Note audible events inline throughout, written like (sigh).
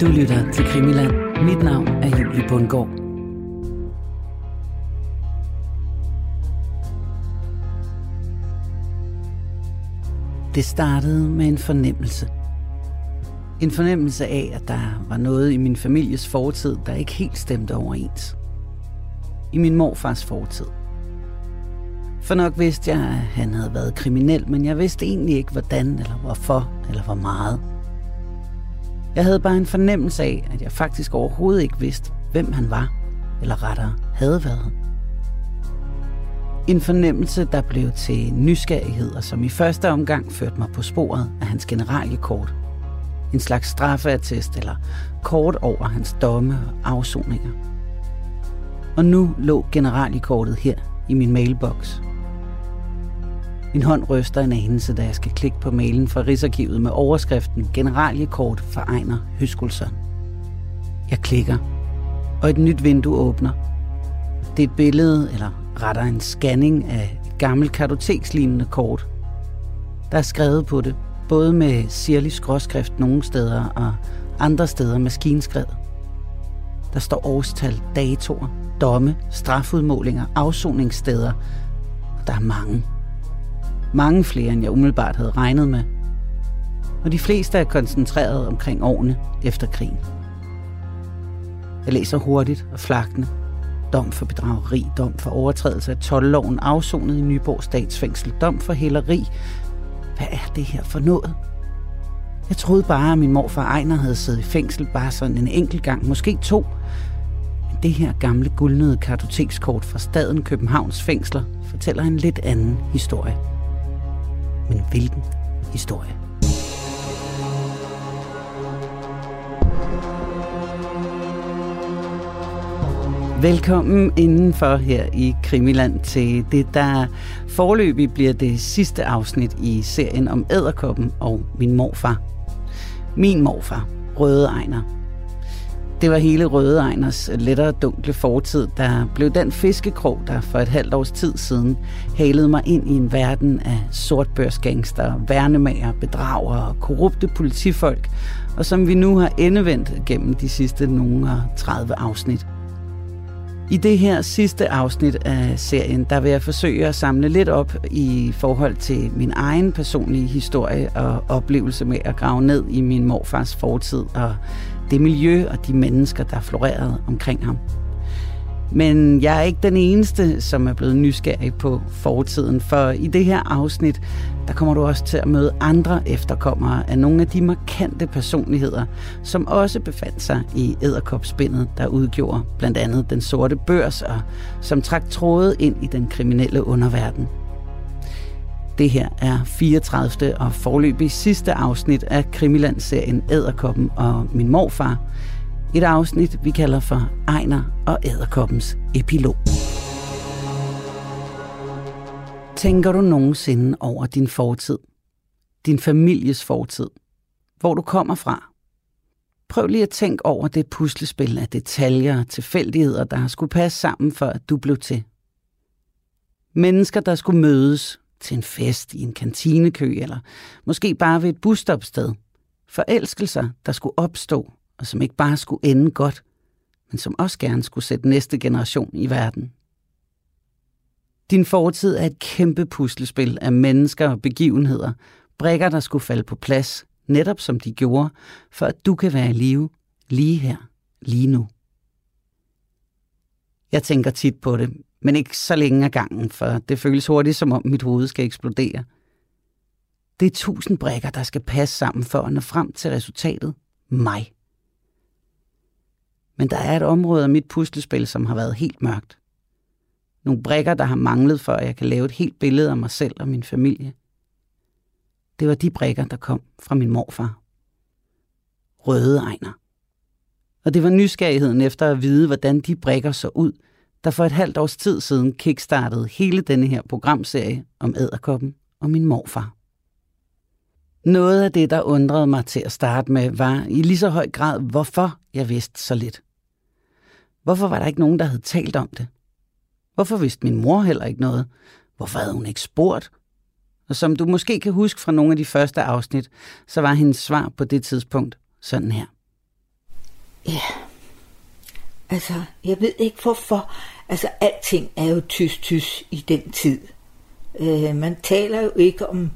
Du lytter til Krimiland. Mit navn er Julie Bundgaard. Det startede med en fornemmelse. En fornemmelse af, at der var noget i min families fortid, der ikke helt stemte overens. I min morfars fortid. For nok vidste jeg, at han havde været kriminel, men jeg vidste egentlig ikke, hvordan eller hvorfor eller hvor meget. Jeg havde bare en fornemmelse af, at jeg faktisk overhovedet ikke vidste, hvem han var, eller rettere havde været. En fornemmelse, der blev til nysgerrighed, og som i første omgang førte mig på sporet af hans generaliekort. En slags straffeattest eller kort over hans domme og afsoninger. Og nu lå generaliekortet her i min mailbox. Min hånd ryster en anelse, da jeg skal klikke på mailen fra Rigsarkivet med overskriften Generaliekort for Ejner Høskulsson. Jeg klikker, og et nyt vindue åbner. Det er et billede, eller rettere en scanning af et gammelt kartotekslignende kort. Der er skrevet på det, både med sirlig skråskrift nogle steder og andre steder maskinskrevet. Der står årstal, datoer, domme, strafudmålinger, afsoningssteder, og der er mange. Mange flere, end jeg umiddelbart havde regnet med. Og de fleste er koncentreret omkring årene efter krigen. Jeg læser hurtigt og flagtende. Dom for bedrageri, dom for overtrædelse af 12-loven, afsonet i Nyborg statsfængsel, dom for hæleri. Hvad er det her for noget? Jeg troede bare, at min morfar Ejner havde siddet i fængsel bare sådan en enkelt gang, måske to. Men det her gamle guldnede kartotekskort fra staden Københavns fængsler fortæller en lidt anden historie. Men hvilken historie? Velkommen indenfor her i Krimiland til det, der forløbig bliver det sidste afsnit i serien om æderkoppen og min morfar. Min morfar, Røde Ejner. Det var hele Røde Ejners lettere dunkle fortid, der blev den fiskekrog, der for et halvt års tid siden halede mig ind i en verden af sortbørsgangster, værnemager, bedragere og korrupte politifolk, og som vi nu har endevendt gennem de sidste nogle 30 afsnit. I det her sidste afsnit af serien, der vil jeg forsøge at samle lidt op i forhold til min egen personlige historie og oplevelse med at grave ned i min morfars fortid og det miljø og de mennesker, der florerede omkring ham. Men jeg er ikke den eneste, som er blevet nysgerrig på fortiden, for i det her afsnit, der kommer du også til at møde andre efterkommere af nogle af de markante personligheder, som også befandt sig i æderkopspindet, der udgjorde blandt andet den sorte børs, og som trak tråde ind i den kriminelle underverden. Det her er 34. og forløbig sidste afsnit af Krimiland-serien Æderkoppen og min morfar. Et afsnit, vi kalder for Ejner og Æderkoppens epilog. Tænker du nogensinde over din fortid? Din families fortid? Hvor du kommer fra? Prøv lige at tænke over det puslespil af detaljer og tilfældigheder, der skulle passe sammen for, at du blev til. Mennesker, der skulle mødes til en fest i en kantinekø, eller måske bare ved et busstopsted. Forelskelser, der skulle opstå, og som ikke bare skulle ende godt, men som også gerne skulle sætte næste generation i verden. Din fortid er et kæmpe puslespil af mennesker og begivenheder, brækker, der skulle falde på plads, netop som de gjorde, for at du kan være i live lige her, lige nu. Jeg tænker tit på det, men ikke så længe ad gangen, for det føles hurtigt, som om mit hoved skal eksplodere. Det er tusind brækker, der skal passe sammen for at nå frem til resultatet. Mig. Men der er et område af mit puslespil, som har været helt mørkt. Nogle brækker, der har manglet for, at jeg kan lave et helt billede af mig selv og min familie. Det var de brækker, der kom fra min morfar. Røde egner. Og det var nysgerrigheden efter at vide, hvordan de brækker så ud, der for et halvt års tid siden kickstartede hele denne her programserie om æderkoppen og min morfar. Noget af det, der undrede mig til at starte med, var i lige så høj grad, hvorfor jeg vidste så lidt. Hvorfor var der ikke nogen, der havde talt om det? Hvorfor vidste min mor heller ikke noget? Hvorfor havde hun ikke spurgt? Og som du måske kan huske fra nogle af de første afsnit, så var hendes svar på det tidspunkt sådan her. Ja. Altså, jeg ved ikke hvorfor. Altså, alting er jo tysk-tysk i den tid. Øh, man taler jo ikke om...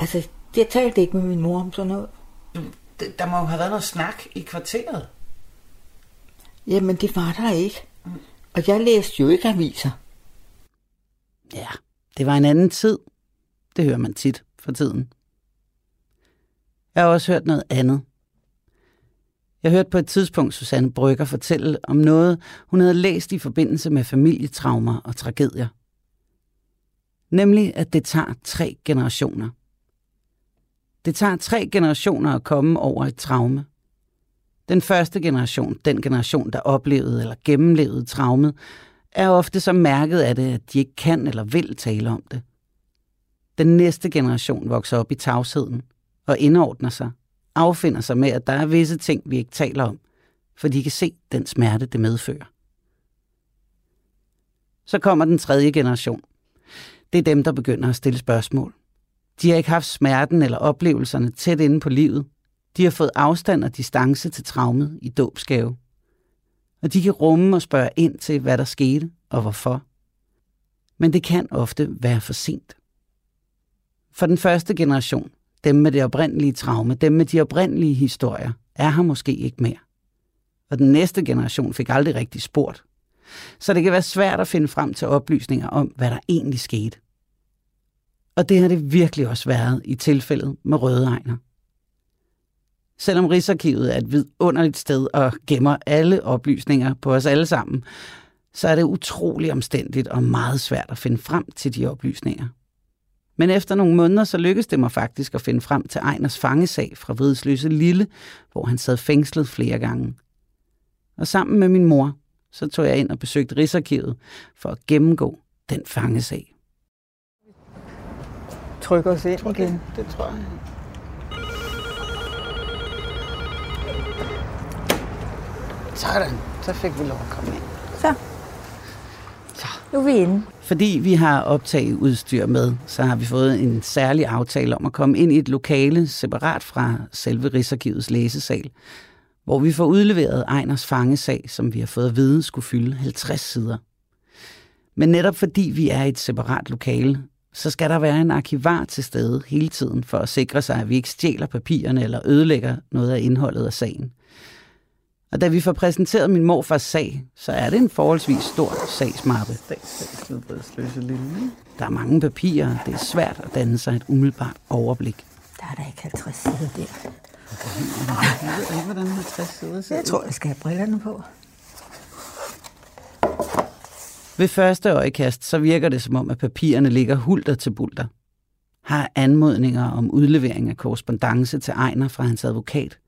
Altså, jeg talte ikke med min mor om sådan noget. Der må jo have været noget snak i kvarteret. Jamen, det var der ikke. Og jeg læste jo ikke aviser. Ja, det var en anden tid. Det hører man tit for tiden. Jeg har også hørt noget andet. Jeg hørte på et tidspunkt Susanne Brygger fortælle om noget, hun havde læst i forbindelse med familietraumer og tragedier. Nemlig, at det tager tre generationer. Det tager tre generationer at komme over et traume. Den første generation, den generation, der oplevede eller gennemlevede traumet, er ofte så mærket af det, at de ikke kan eller vil tale om det. Den næste generation vokser op i tavsheden og indordner sig, affinder sig med, at der er visse ting, vi ikke taler om, for de kan se den smerte, det medfører. Så kommer den tredje generation. Det er dem, der begynder at stille spørgsmål. De har ikke haft smerten eller oplevelserne tæt inde på livet. De har fået afstand og distance til traumet i dåbsgave. Og de kan rumme og spørge ind til, hvad der skete og hvorfor. Men det kan ofte være for sent. For den første generation, dem med det oprindelige traume, dem med de oprindelige historier, er her måske ikke mere. Og den næste generation fik aldrig rigtig spurgt. Så det kan være svært at finde frem til oplysninger om, hvad der egentlig skete. Og det har det virkelig også været i tilfældet med Røde egner. Selvom Rigsarkivet er et vidunderligt sted og gemmer alle oplysninger på os alle sammen, så er det utrolig omstændigt og meget svært at finde frem til de oplysninger. Men efter nogle måneder, så lykkedes det mig faktisk at finde frem til Ejners fangesag fra Vridsløse Lille, hvor han sad fængslet flere gange. Og sammen med min mor, så tog jeg ind og besøgte Rigsarkivet for at gennemgå den fangesag. Trykker os ind igen. Det tror jeg. Sådan, så fik vi lov at komme ind. Nu er vi inde. Fordi vi har optageudstyr med, så har vi fået en særlig aftale om at komme ind i et lokale separat fra selve Rigsarkivets læsesal, hvor vi får udleveret Ejners fangesag, som vi har fået at vide skulle fylde 50 sider. Men netop fordi vi er i et separat lokale, så skal der være en arkivar til stede hele tiden for at sikre sig, at vi ikke stjæler papirerne eller ødelægger noget af indholdet af sagen. Og da vi får præsenteret min morfars sag, så er det en forholdsvis stor sagsmappe. Der er mange papirer, det er svært at danne sig et umiddelbart overblik. Der er der ikke 50 sider der. Jeg ved ikke, hvordan 50 sider ser Jeg tror, jeg skal have brillerne på. Ved første øjekast, så virker det som om, at papirerne ligger hulter til bulter. Har anmodninger om udlevering af korrespondence til Ejner fra hans advokat.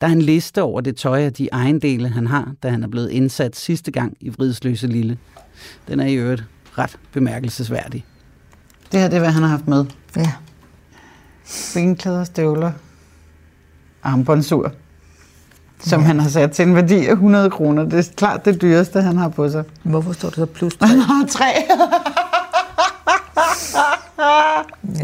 Der er en liste over det tøj og de ejendele, han har, da han er blevet indsat sidste gang i Vridsløse Lille. Den er i øvrigt ret bemærkelsesværdig. Det her det er, hvad han har haft med. Ja. Benklæder, støvler, armbåndsur, som ja. han har sat til en værdi af 100 kroner. Det er klart det dyreste, han har på sig. Hvorfor står der så plus 3? Han har tre.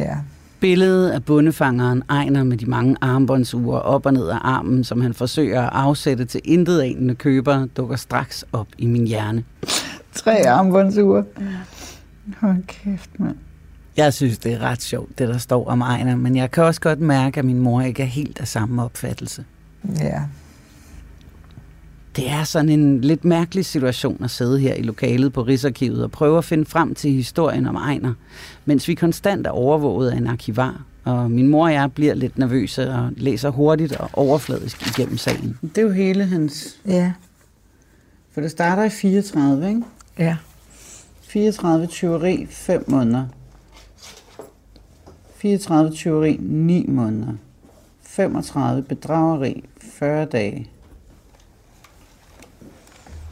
ja. Billedet af bundefangeren Ejner med de mange armbåndsure op og ned af armen, som han forsøger at afsætte til intetanende købere, dukker straks op i min hjerne. Tre armbåndsure. Hold kæft, mand. Jeg synes, det er ret sjovt, det der står om Ejner, men jeg kan også godt mærke, at min mor ikke er helt af samme opfattelse. Ja. Det er sådan en lidt mærkelig situation at sidde her i lokalet på Rigsarkivet og prøve at finde frem til historien om Ejner, mens vi konstant er overvåget af en arkivar, og min mor og jeg bliver lidt nervøse og læser hurtigt og overfladisk igennem sagen. Det er jo hele hans... Ja. For det starter i 34, ikke? Ja. 34 tyveri, 5 måneder. 34 tyveri, 9 måneder. 35 bedrageri, 40 dage.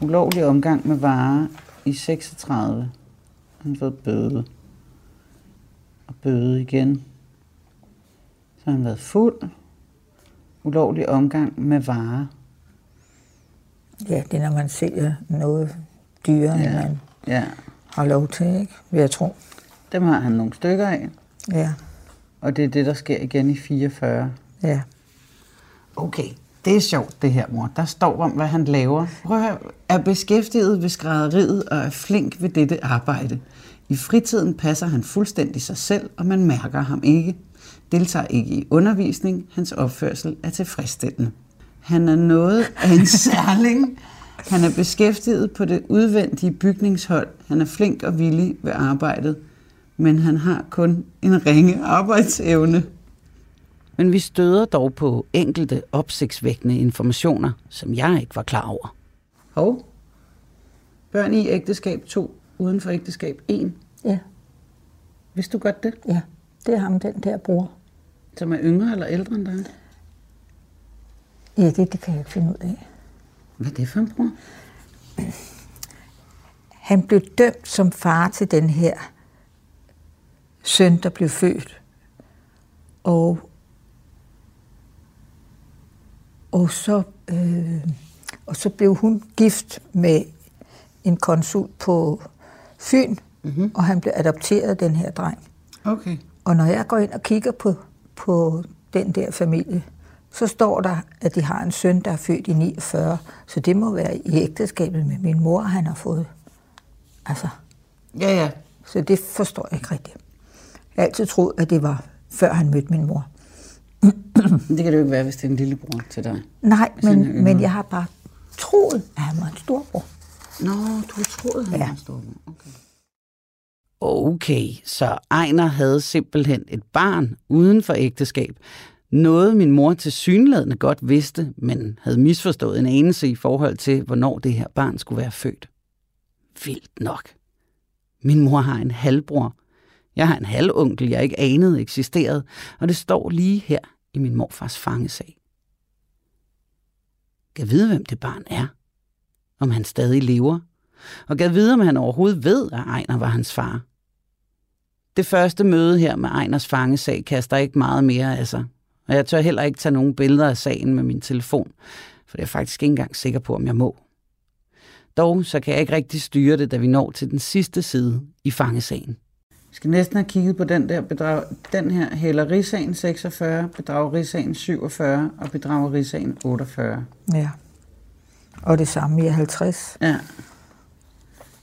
Ulovlig omgang med varer i 36. Han har fået bøde. Og bøde igen. Så har han været fuld. Ulovlig omgang med varer. Ja, det er, når man sælger noget dyrere, ja. end man Ja, har lov til, ikke? Vil jeg tro. dem har han nogle stykker af. Ja. Og det er det, der sker igen i 44. Ja. Okay, Det er sjovt, det her, mor. Der står om, hvad han laver. Prøv at høre. Er beskæftiget ved skrædderiet og er flink ved dette arbejde. I fritiden passer han fuldstændig sig selv, og man mærker ham ikke. Deltager ikke i undervisning. Hans opførsel er tilfredsstillende. Han er noget af en (laughs) særling. Han er beskæftiget på det udvendige bygningshold. Han er flink og villig ved arbejdet, men han har kun en ringe arbejdsevne. Men vi støder dog på enkelte opsigtsvækkende informationer, som jeg ikke var klar over. Hov. Børn i ægteskab 2, uden for ægteskab 1. Ja, Vidste du godt det? ja. Det er ham, den der bror. Som er yngre eller ældre end dig? Ja, det, det kan jeg ikke finde ud af. Hvad er det for en bror? Han blev dømt som far til den her søn, der blev født. Og, og, så, øh, og så blev hun gift med en konsul på Fyn, mm-hmm. og han blev adopteret den her dreng. Okay. Og når jeg går ind og kigger på, på den der familie, så står der, at de har en søn, der er født i 49. Så det må være i ægteskabet med min mor, han har fået. Altså, Ja, ja. så det forstår jeg ikke rigtigt. Jeg har altid troet, at det var før han mødte min mor. Det kan det jo ikke være, hvis det er en lillebror til dig. Nej, men, men jeg har bare troet, at han var en storbror. Nå, du troede, han Ja. var storbror. Okay. Okay, så Ejner havde simpelthen et barn uden for ægteskab. Noget min mor til synlædende godt vidste, men havde misforstået en anelse i forhold til, hvornår det her barn skulle være født. Vildt nok. Min mor har en halvbror. Jeg har en halvonkel, jeg ikke anede eksisterede, og det står lige her i min morfars fangesag. Kan vide, hvem det barn er? Om han stadig lever? Og gav vide, om han overhovedet ved, at Ejner var hans far. Det første møde her med Ejners fangesag kaster ikke meget mere af sig, og jeg tør heller ikke tage nogen billeder af sagen med min telefon, for jeg er faktisk ikke engang sikker på, om jeg må. Dog så kan jeg ikke rigtig styre det, da vi når til den sidste side i fangesagen. Vi skal næsten have kigget på den der bedrag, den her hælerisagen 46, bedragerisagen 47 og bedragerisagen 48. Ja. Og det samme i 50. Ja.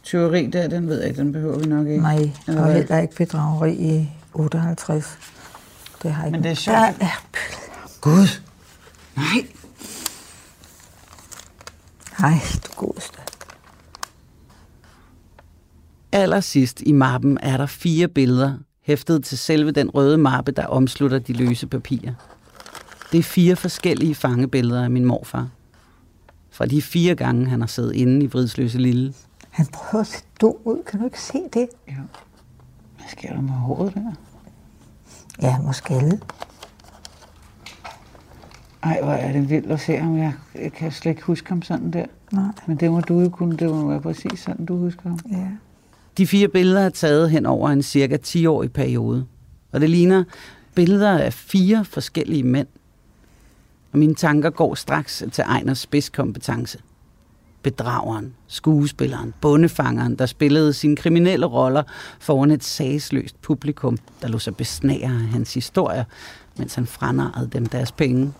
Tyveri der, den ved jeg ikke, den behøver vi nok ikke. Nej, Eller og hvad? heller ikke bedrageri i 58. Det har ikke Men det er sjovt. Der er. Gud. Nej. Nej, du godeste. Allersidst i mappen er der fire billeder, hæftet til selve den røde mappe, der omslutter de løse papirer. Det er fire forskellige fangebilleder af min morfar. Fra de fire gange, han har siddet inde i Vridsløse Lille. Han prøver at se dum ud. Kan du ikke se det? Ja. Hvad sker der med håret der? Ja, måske lidt. Ej, hvor er det vildt at se ham. Jeg, jeg kan slet ikke huske ham sådan der. Nej. Men det må du jo kunne. Det må være præcis sådan, du husker ham. Ja. De fire billeder er taget hen over en cirka 10-årig periode. Og det ligner billeder af fire forskellige mænd. Og mine tanker går straks til Ejners spidskompetence. Bedrageren, skuespilleren, bondefangeren, der spillede sine kriminelle roller foran et sagsløst publikum, der lå sig besnære af hans historier, mens han franarede dem deres penge.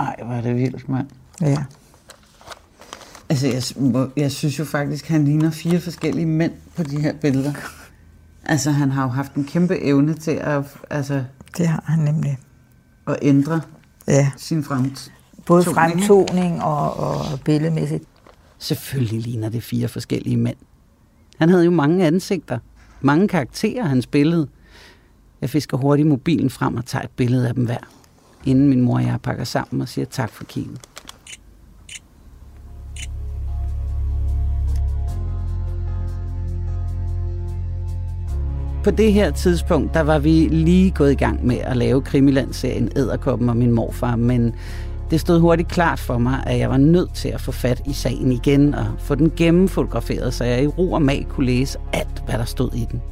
Ej, hvor er det vildt, mand. Ja. Altså, jeg, jeg synes jo faktisk, at han ligner fire forskellige mænd på de her billeder. Altså, han har jo haft en kæmpe evne til at, altså, Det har han nemlig. at ændre Ja. sin fremtid. Både fremtoning og, og billedmæssigt. Selvfølgelig ligner det fire forskellige mænd. Han havde jo mange ansigter, mange karakterer, han spillede. Jeg fisker hurtigt mobilen frem og tager et billede af dem hver, inden min mor og jeg pakker sammen og siger tak for kiggen. På det her tidspunkt, der var vi lige gået i gang med at lave Krimiland-serien Æderkoppen og min morfar, men det stod hurtigt klart for mig, at jeg var nødt til at få fat i sagen igen og få den gennemfotograferet, så jeg i ro og mag kunne læse alt, hvad der stod i den.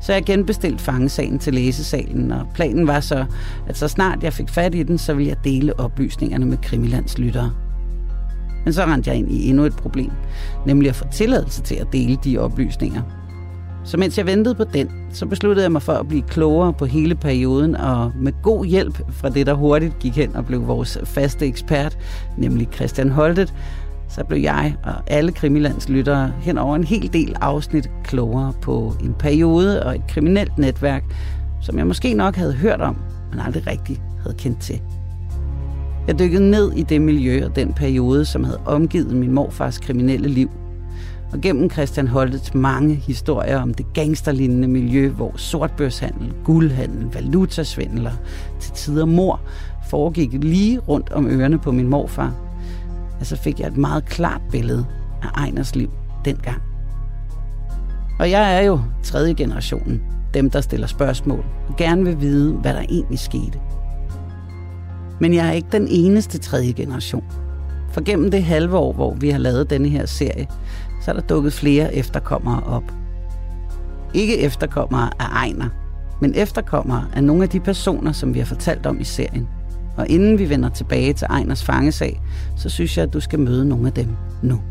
Så jeg genbestilte fangesagen til læsesalen, og planen var så, at så snart jeg fik fat i den, så ville jeg dele oplysningerne med Krimilands lyttere. Men så rendte jeg ind i endnu et problem, nemlig at få tilladelse til at dele de oplysninger. Så mens jeg ventede på den, så besluttede jeg mig for at blive klogere på hele perioden, og med god hjælp fra det, der hurtigt gik hen og blev vores faste ekspert, nemlig Christian Holtet, så blev jeg og alle Krimilands lyttere hen over en hel del afsnit klogere på en periode og et kriminelt netværk, som jeg måske nok havde hørt om, men aldrig rigtig havde kendt til. Jeg dykkede ned i det miljø og den periode, som havde omgivet min morfars kriminelle liv. Og gennem Christian Holtets mange historier om det gangsterlignende miljø, hvor sortbørshandel, guldhandel, valutasvindler, til tider mor foregik lige rundt om ørerne på min morfar, ja, så fik jeg et meget klart billede af Ejners liv dengang. Og jeg er jo tredje generationen, dem der stiller spørgsmål, og gerne vil vide, hvad der egentlig skete. Men jeg er ikke den eneste tredje generation. For gennem det halve år, hvor vi har lavet denne her serie, så er der dukket flere efterkommere op. Ikke efterkommere af Ejner, men efterkommere af nogle af de personer, som vi har fortalt om i serien. Og inden vi vender tilbage til Ejners fangesag, så synes jeg, at du skal møde nogle af dem nu.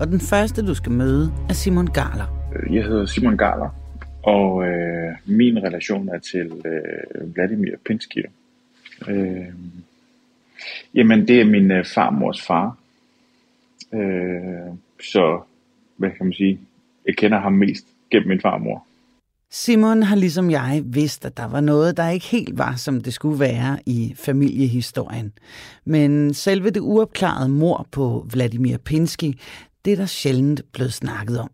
Og den første, du skal møde, er Simon Garler. Jeg hedder Simon Garler, og øh, min relation er til øh, Vladimir Pinsky. Øh, jamen, det er min øh, farmors far. Øh, så, hvad kan man sige, jeg kender ham mest gennem min farmor. Simon har ligesom jeg vidst, at der var noget, der ikke helt var, som det skulle være i familiehistorien. Men selve det uopklarede mor på Vladimir Pinsky, det er der sjældent blevet snakket om.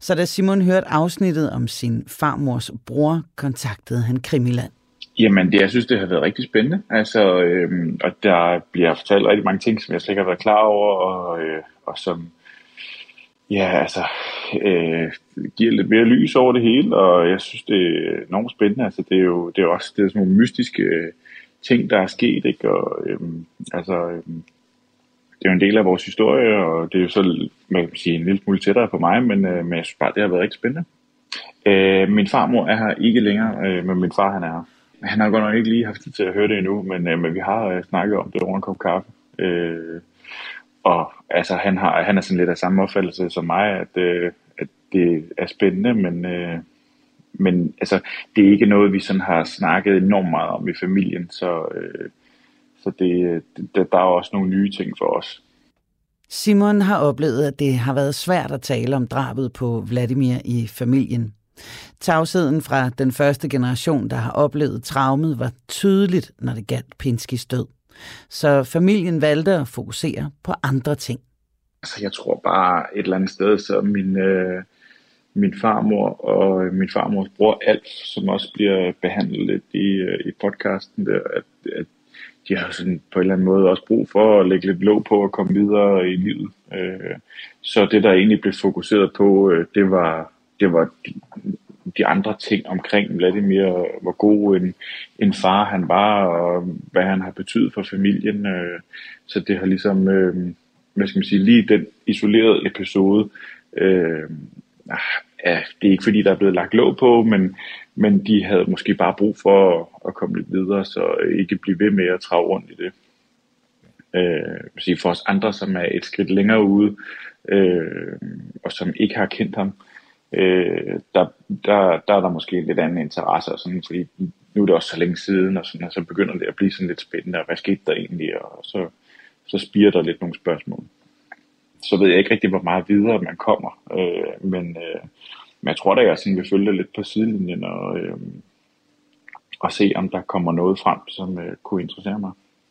Så da Simon hørte afsnittet om sin farmors bror, kontaktede han Krimiland. Jamen, det, jeg synes, det har været rigtig spændende. Altså, øhm, og der bliver fortalt rigtig mange ting, som jeg slet ikke har været klar over, og, øh, og som, ja, altså, øh, giver lidt mere lys over det hele, og jeg synes, det er enormt spændende. Altså, det er jo det er også det er sådan nogle mystiske øh, ting, der er sket, ikke? Og, øhm, altså, øhm, det er jo en del af vores historie, og det er jo så, man kan sige, en lille smule tættere på mig, men, øh, men jeg synes bare, det har været rigtig spændende. Øh, min farmor er her ikke længere, øh, men min far han er her. Han har godt nok ikke lige haft tid til at høre det endnu, men, øh, men vi har øh, snakket om det over en kop kaffe. Øh, og altså, han, har, han er sådan lidt af samme opfattelse som mig, at, øh, at det er spændende, men, øh, men altså, det er ikke noget, vi sådan har snakket enormt meget om i familien, så, øh, så det, det, der er også nogle nye ting for os. Simon har oplevet, at det har været svært at tale om drabet på Vladimir i familien. Tavsheden fra den første generation, der har oplevet traumet, var tydeligt, når det galt Pinskis død. Så familien valgte at fokusere på andre ting. Altså, jeg tror bare et eller andet sted, så min, øh, min farmor og øh, min farmors bror Alf, som også bliver behandlet lidt i, øh, i podcasten, der, at, at de har sådan på en eller anden måde også brug for at lægge lidt låg på at komme videre i livet. Øh, så det, der egentlig blev fokuseret på, øh, det var, det var de, andre ting omkring Vladimir, hvor god en, en far han var, og hvad han har betydet for familien. Øh, så det har ligesom, øh, hvad skal man sige, lige den isolerede episode, øh, ah, ja, det er ikke fordi, der er blevet lagt låg på, men, men de havde måske bare brug for at, at komme lidt videre, så ikke blive ved med at trage rundt i det. Øh, sige for os andre, som er et skridt længere ude, øh, og som ikke har kendt ham, øh, Øh, der, der, der er der måske en lidt anden interesse, og sådan, fordi nu er det også så længe siden, og, sådan, og så begynder det at blive sådan lidt spændende, og hvad skete der egentlig, og så, så spiger der lidt nogle spørgsmål. Så ved jeg ikke rigtig, hvor meget videre man kommer, øh, men, øh, men jeg tror da, jeg sådan vil følge det lidt på sidelinjen, og, øh, og se, om der kommer noget frem, som øh, kunne interessere mig.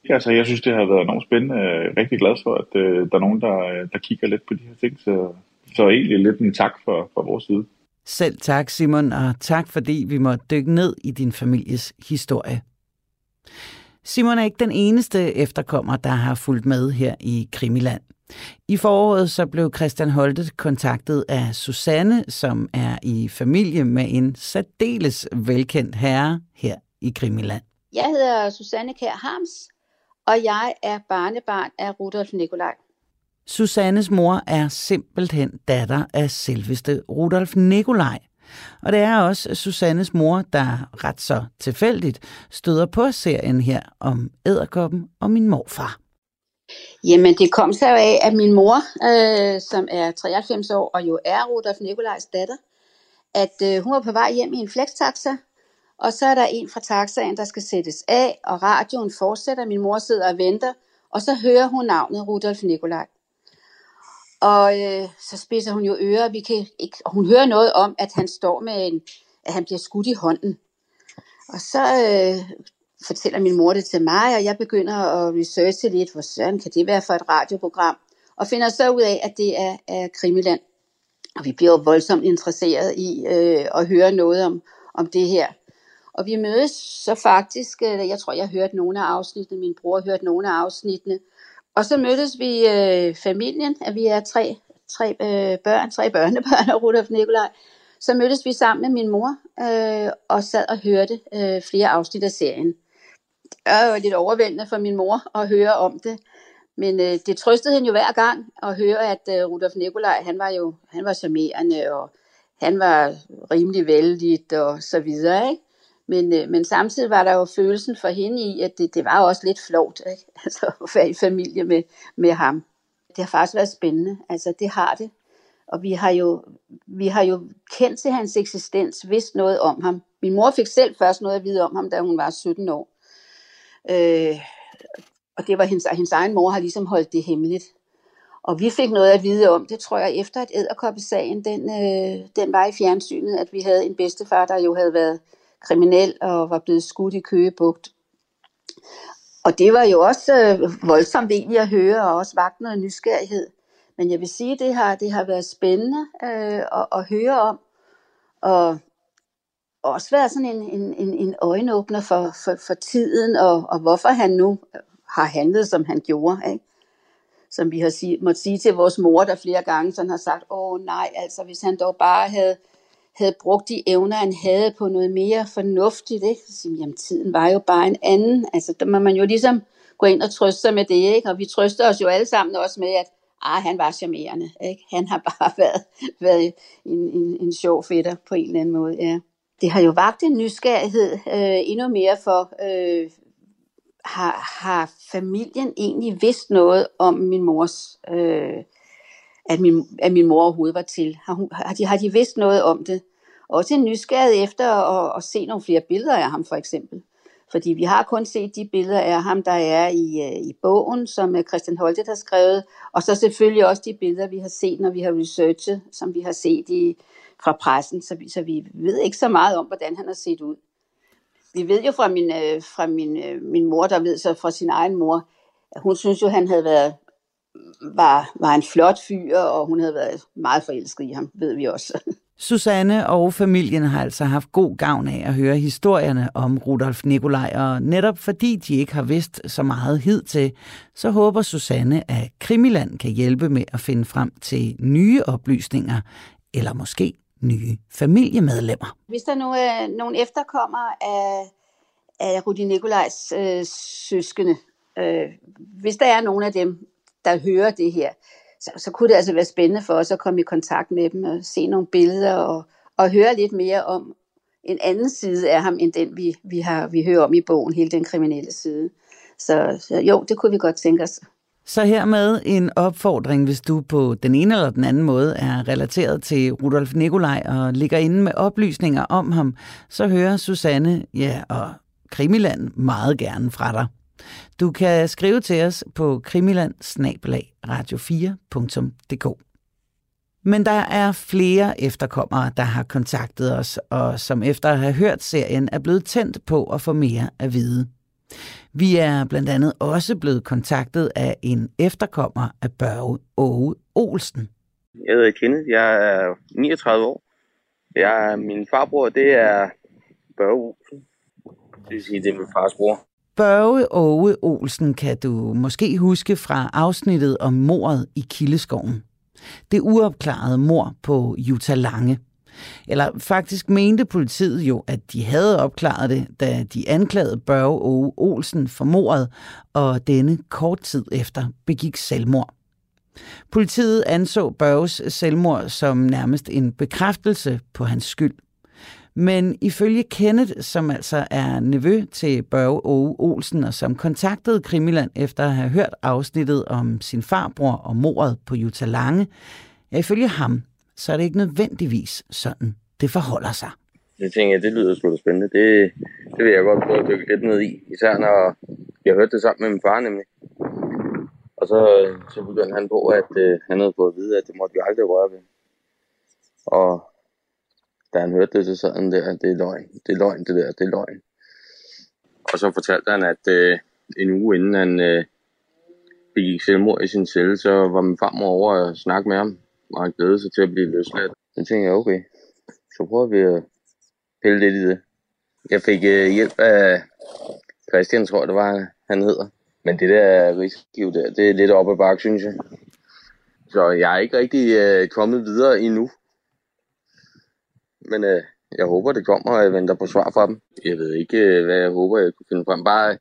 Altså, jeg synes, det har været enormt spændende. Jeg er rigtig glad for, at øh, der er nogen, der, øh, der kigger lidt på de her ting, så så egentlig lidt en tak for, for vores side. Selv tak, Simon, og tak fordi vi måtte dykke ned i din families historie. Simon er ikke den eneste efterkommer, der har fulgt med her i Krimiland. I foråret så blev Christian Holtet kontaktet af Susanne, som er i familie med en særdeles velkendt herre her i Krimiland. Jeg hedder Susanne Kær Harms, og jeg er barnebarn af Rudolf Nikolaj. Susannes mor er simpelthen datter af selveste Rudolf Nikolaj. Og det er også Susannes mor, der ret så tilfældigt støder på serien her om æderkoppen og min morfar. Jamen, det kom så af, at min mor, øh, som er 93 år og jo er Rudolf Nikolajs datter, at øh, hun var på vej hjem i en flextaxa, og så er der en fra taxaen, der skal sættes af, og radioen fortsætter. Min mor sidder og venter, og så hører hun navnet Rudolf Nikolaj. Og øh, så spidser hun jo ører, vi kan ikke, og hun hører noget om, at han står med en, at han bliver skudt i hånden. Og så øh, fortæller min mor det til mig, og jeg begynder at researche lidt, hvor søren kan det være for et radioprogram, og finder så ud af, at det er, er Krimiland. Og vi bliver jo voldsomt interesseret i øh, at høre noget om, om det her. Og vi mødes så faktisk, øh, jeg tror, jeg har hørt nogle af afsnittene, min bror har hørt nogle af afsnittene, og så mødtes vi øh, familien, at vi er tre, tre øh, børn, tre børnebørn og Rudolf Nikolaj. Så mødtes vi sammen med min mor øh, og sad og hørte øh, flere afsnit af serien. Det var jo lidt overvældende for min mor at høre om det. Men øh, det trøstede hende jo hver gang at høre, at øh, Rudolf Nikolaj, han var jo han var charmerende, og han var rimelig vældig og så videre, ikke? Men, øh, men samtidig var der jo følelsen for hende i, at det, det var også lidt flot ikke? (laughs) Altså, at være i familie med, med ham. Det har faktisk været spændende. Altså, det har det. Og vi har jo, vi har jo kendt til hans eksistens, vidst noget om ham. Min mor fik selv først noget at vide om ham, da hun var 17 år. Øh, og det var hendes, hendes egen mor har ligesom holdt det hemmeligt. Og vi fik noget at vide om det, tror jeg, efter at æderkoppesagen, den, øh, den var i fjernsynet, at vi havde en bedstefar, der jo havde været kriminel og var blevet skudt i Køgebugt. Og det var jo også øh, voldsomt egentlig at høre, og også vagt noget nysgerrighed. Men jeg vil sige, at det har, det har været spændende øh, at, at høre om, og også været sådan en, en, en, en øjenåbner for, for, for tiden, og, og hvorfor han nu øh, har handlet, som han gjorde. Ikke? Som vi har sig, måtte sige til vores mor, der flere gange sådan har sagt, åh nej, altså hvis han dog bare havde havde brugt de evner, han havde på noget mere fornuftigt. Ikke? Så siger, jamen, tiden var jo bare en anden. Altså, der må man jo ligesom gå ind og trøste sig med det. Ikke? Og vi trøster os jo alle sammen også med, at ah, han var charmerende. Ikke? Han har bare (laughs) været, været en, en, en sjov fætter på en eller anden måde. Ja. Det har jo vagt en nysgerrighed øh, endnu mere for, øh, har, har familien egentlig vidst noget om min mors øh, at min, at min mor overhovedet var til. Har, hun, har, de, har de vidst noget om det? Også en nysgerrighed efter at, at se nogle flere billeder af ham for eksempel. Fordi vi har kun set de billeder af ham, der er i, øh, i bogen, som øh, Christian Holtet har skrevet, og så selvfølgelig også de billeder, vi har set, når vi har researchet, som vi har set i, fra pressen, så vi, så vi ved ikke så meget om, hvordan han har set ud. Vi ved jo fra min, øh, fra min, min mor, der ved så fra sin egen mor, at hun synes jo, han havde været var, var en flot fyr, og hun havde været meget forelsket i ham, ved vi også. (laughs) Susanne og familien har altså haft god gavn af at høre historierne om Rudolf Nikolaj, og netop fordi de ikke har vidst så meget hidtil, så håber Susanne, at Krimiland kan hjælpe med at finde frem til nye oplysninger, eller måske nye familiemedlemmer. Hvis der nu er nogle efterkommere af, af Rudi Nikolajs øh, søskende, øh, hvis der er nogle af dem, der hører det her, så, så kunne det altså være spændende for os at komme i kontakt med dem og se nogle billeder og, og høre lidt mere om en anden side af ham, end den vi, vi, har, vi hører om i bogen, hele den kriminelle side. Så, så jo, det kunne vi godt tænke os. Så hermed en opfordring, hvis du på den ene eller den anden måde er relateret til Rudolf Nikolaj og ligger inde med oplysninger om ham, så hører Susanne ja, og Krimiland meget gerne fra dig. Du kan skrive til os på krimiland radio4.dk. Men der er flere efterkommere, der har kontaktet os, og som efter at have hørt serien er blevet tændt på at få mere at vide. Vi er blandt andet også blevet kontaktet af en efterkommer af Børge Åge Olsen. Jeg hedder Kenneth, jeg er 39 år. Jeg, min farbror, det er Børge Olsen. Det vil sige, det er min fars bror. Børge Åge Olsen kan du måske huske fra afsnittet om mordet i Kildeskoven. Det uopklarede mor på Jutta Lange. Eller faktisk mente politiet jo, at de havde opklaret det, da de anklagede Børge Åge Olsen for mordet, og denne kort tid efter begik selvmord. Politiet anså Børges selvmord som nærmest en bekræftelse på hans skyld. Men ifølge Kenneth, som altså er nevø til Børge Åge Olsen, og som kontaktede Krimiland efter at have hørt afsnittet om sin farbror og mordet på Jutta Lange, ja, ifølge ham, så er det ikke nødvendigvis sådan, det forholder sig. Det tænker jeg, det lyder sgu da spændende. Det, det vil jeg godt prøve at dykke lidt ned i. Især når jeg hørte det sammen med min far nemlig. Og så, så begyndte han på, at øh, han havde fået at vide, at det måtte vi aldrig røre ved. Og da han hørte det, så sad han der, det er løgn, det er løgn, det der, det er løgn. Og så fortalte han, at øh, en uge inden han øh, begik selvmord i sin celle, så var min farmor over og snakke med ham, og han glædede sig til at blive løsladt. Så tænkte jeg, okay, så prøver vi at pille lidt i det. Jeg fik øh, hjælp af Christian, tror jeg det var, han hedder. Men det der rigsgiv der, det er lidt op ad bakke, synes jeg. Så jeg er ikke rigtig øh, kommet videre endnu. Men øh, jeg håber, det kommer, og jeg venter på svar fra dem. Jeg ved ikke, øh, hvad jeg håber, jeg kunne finde frem. Bare,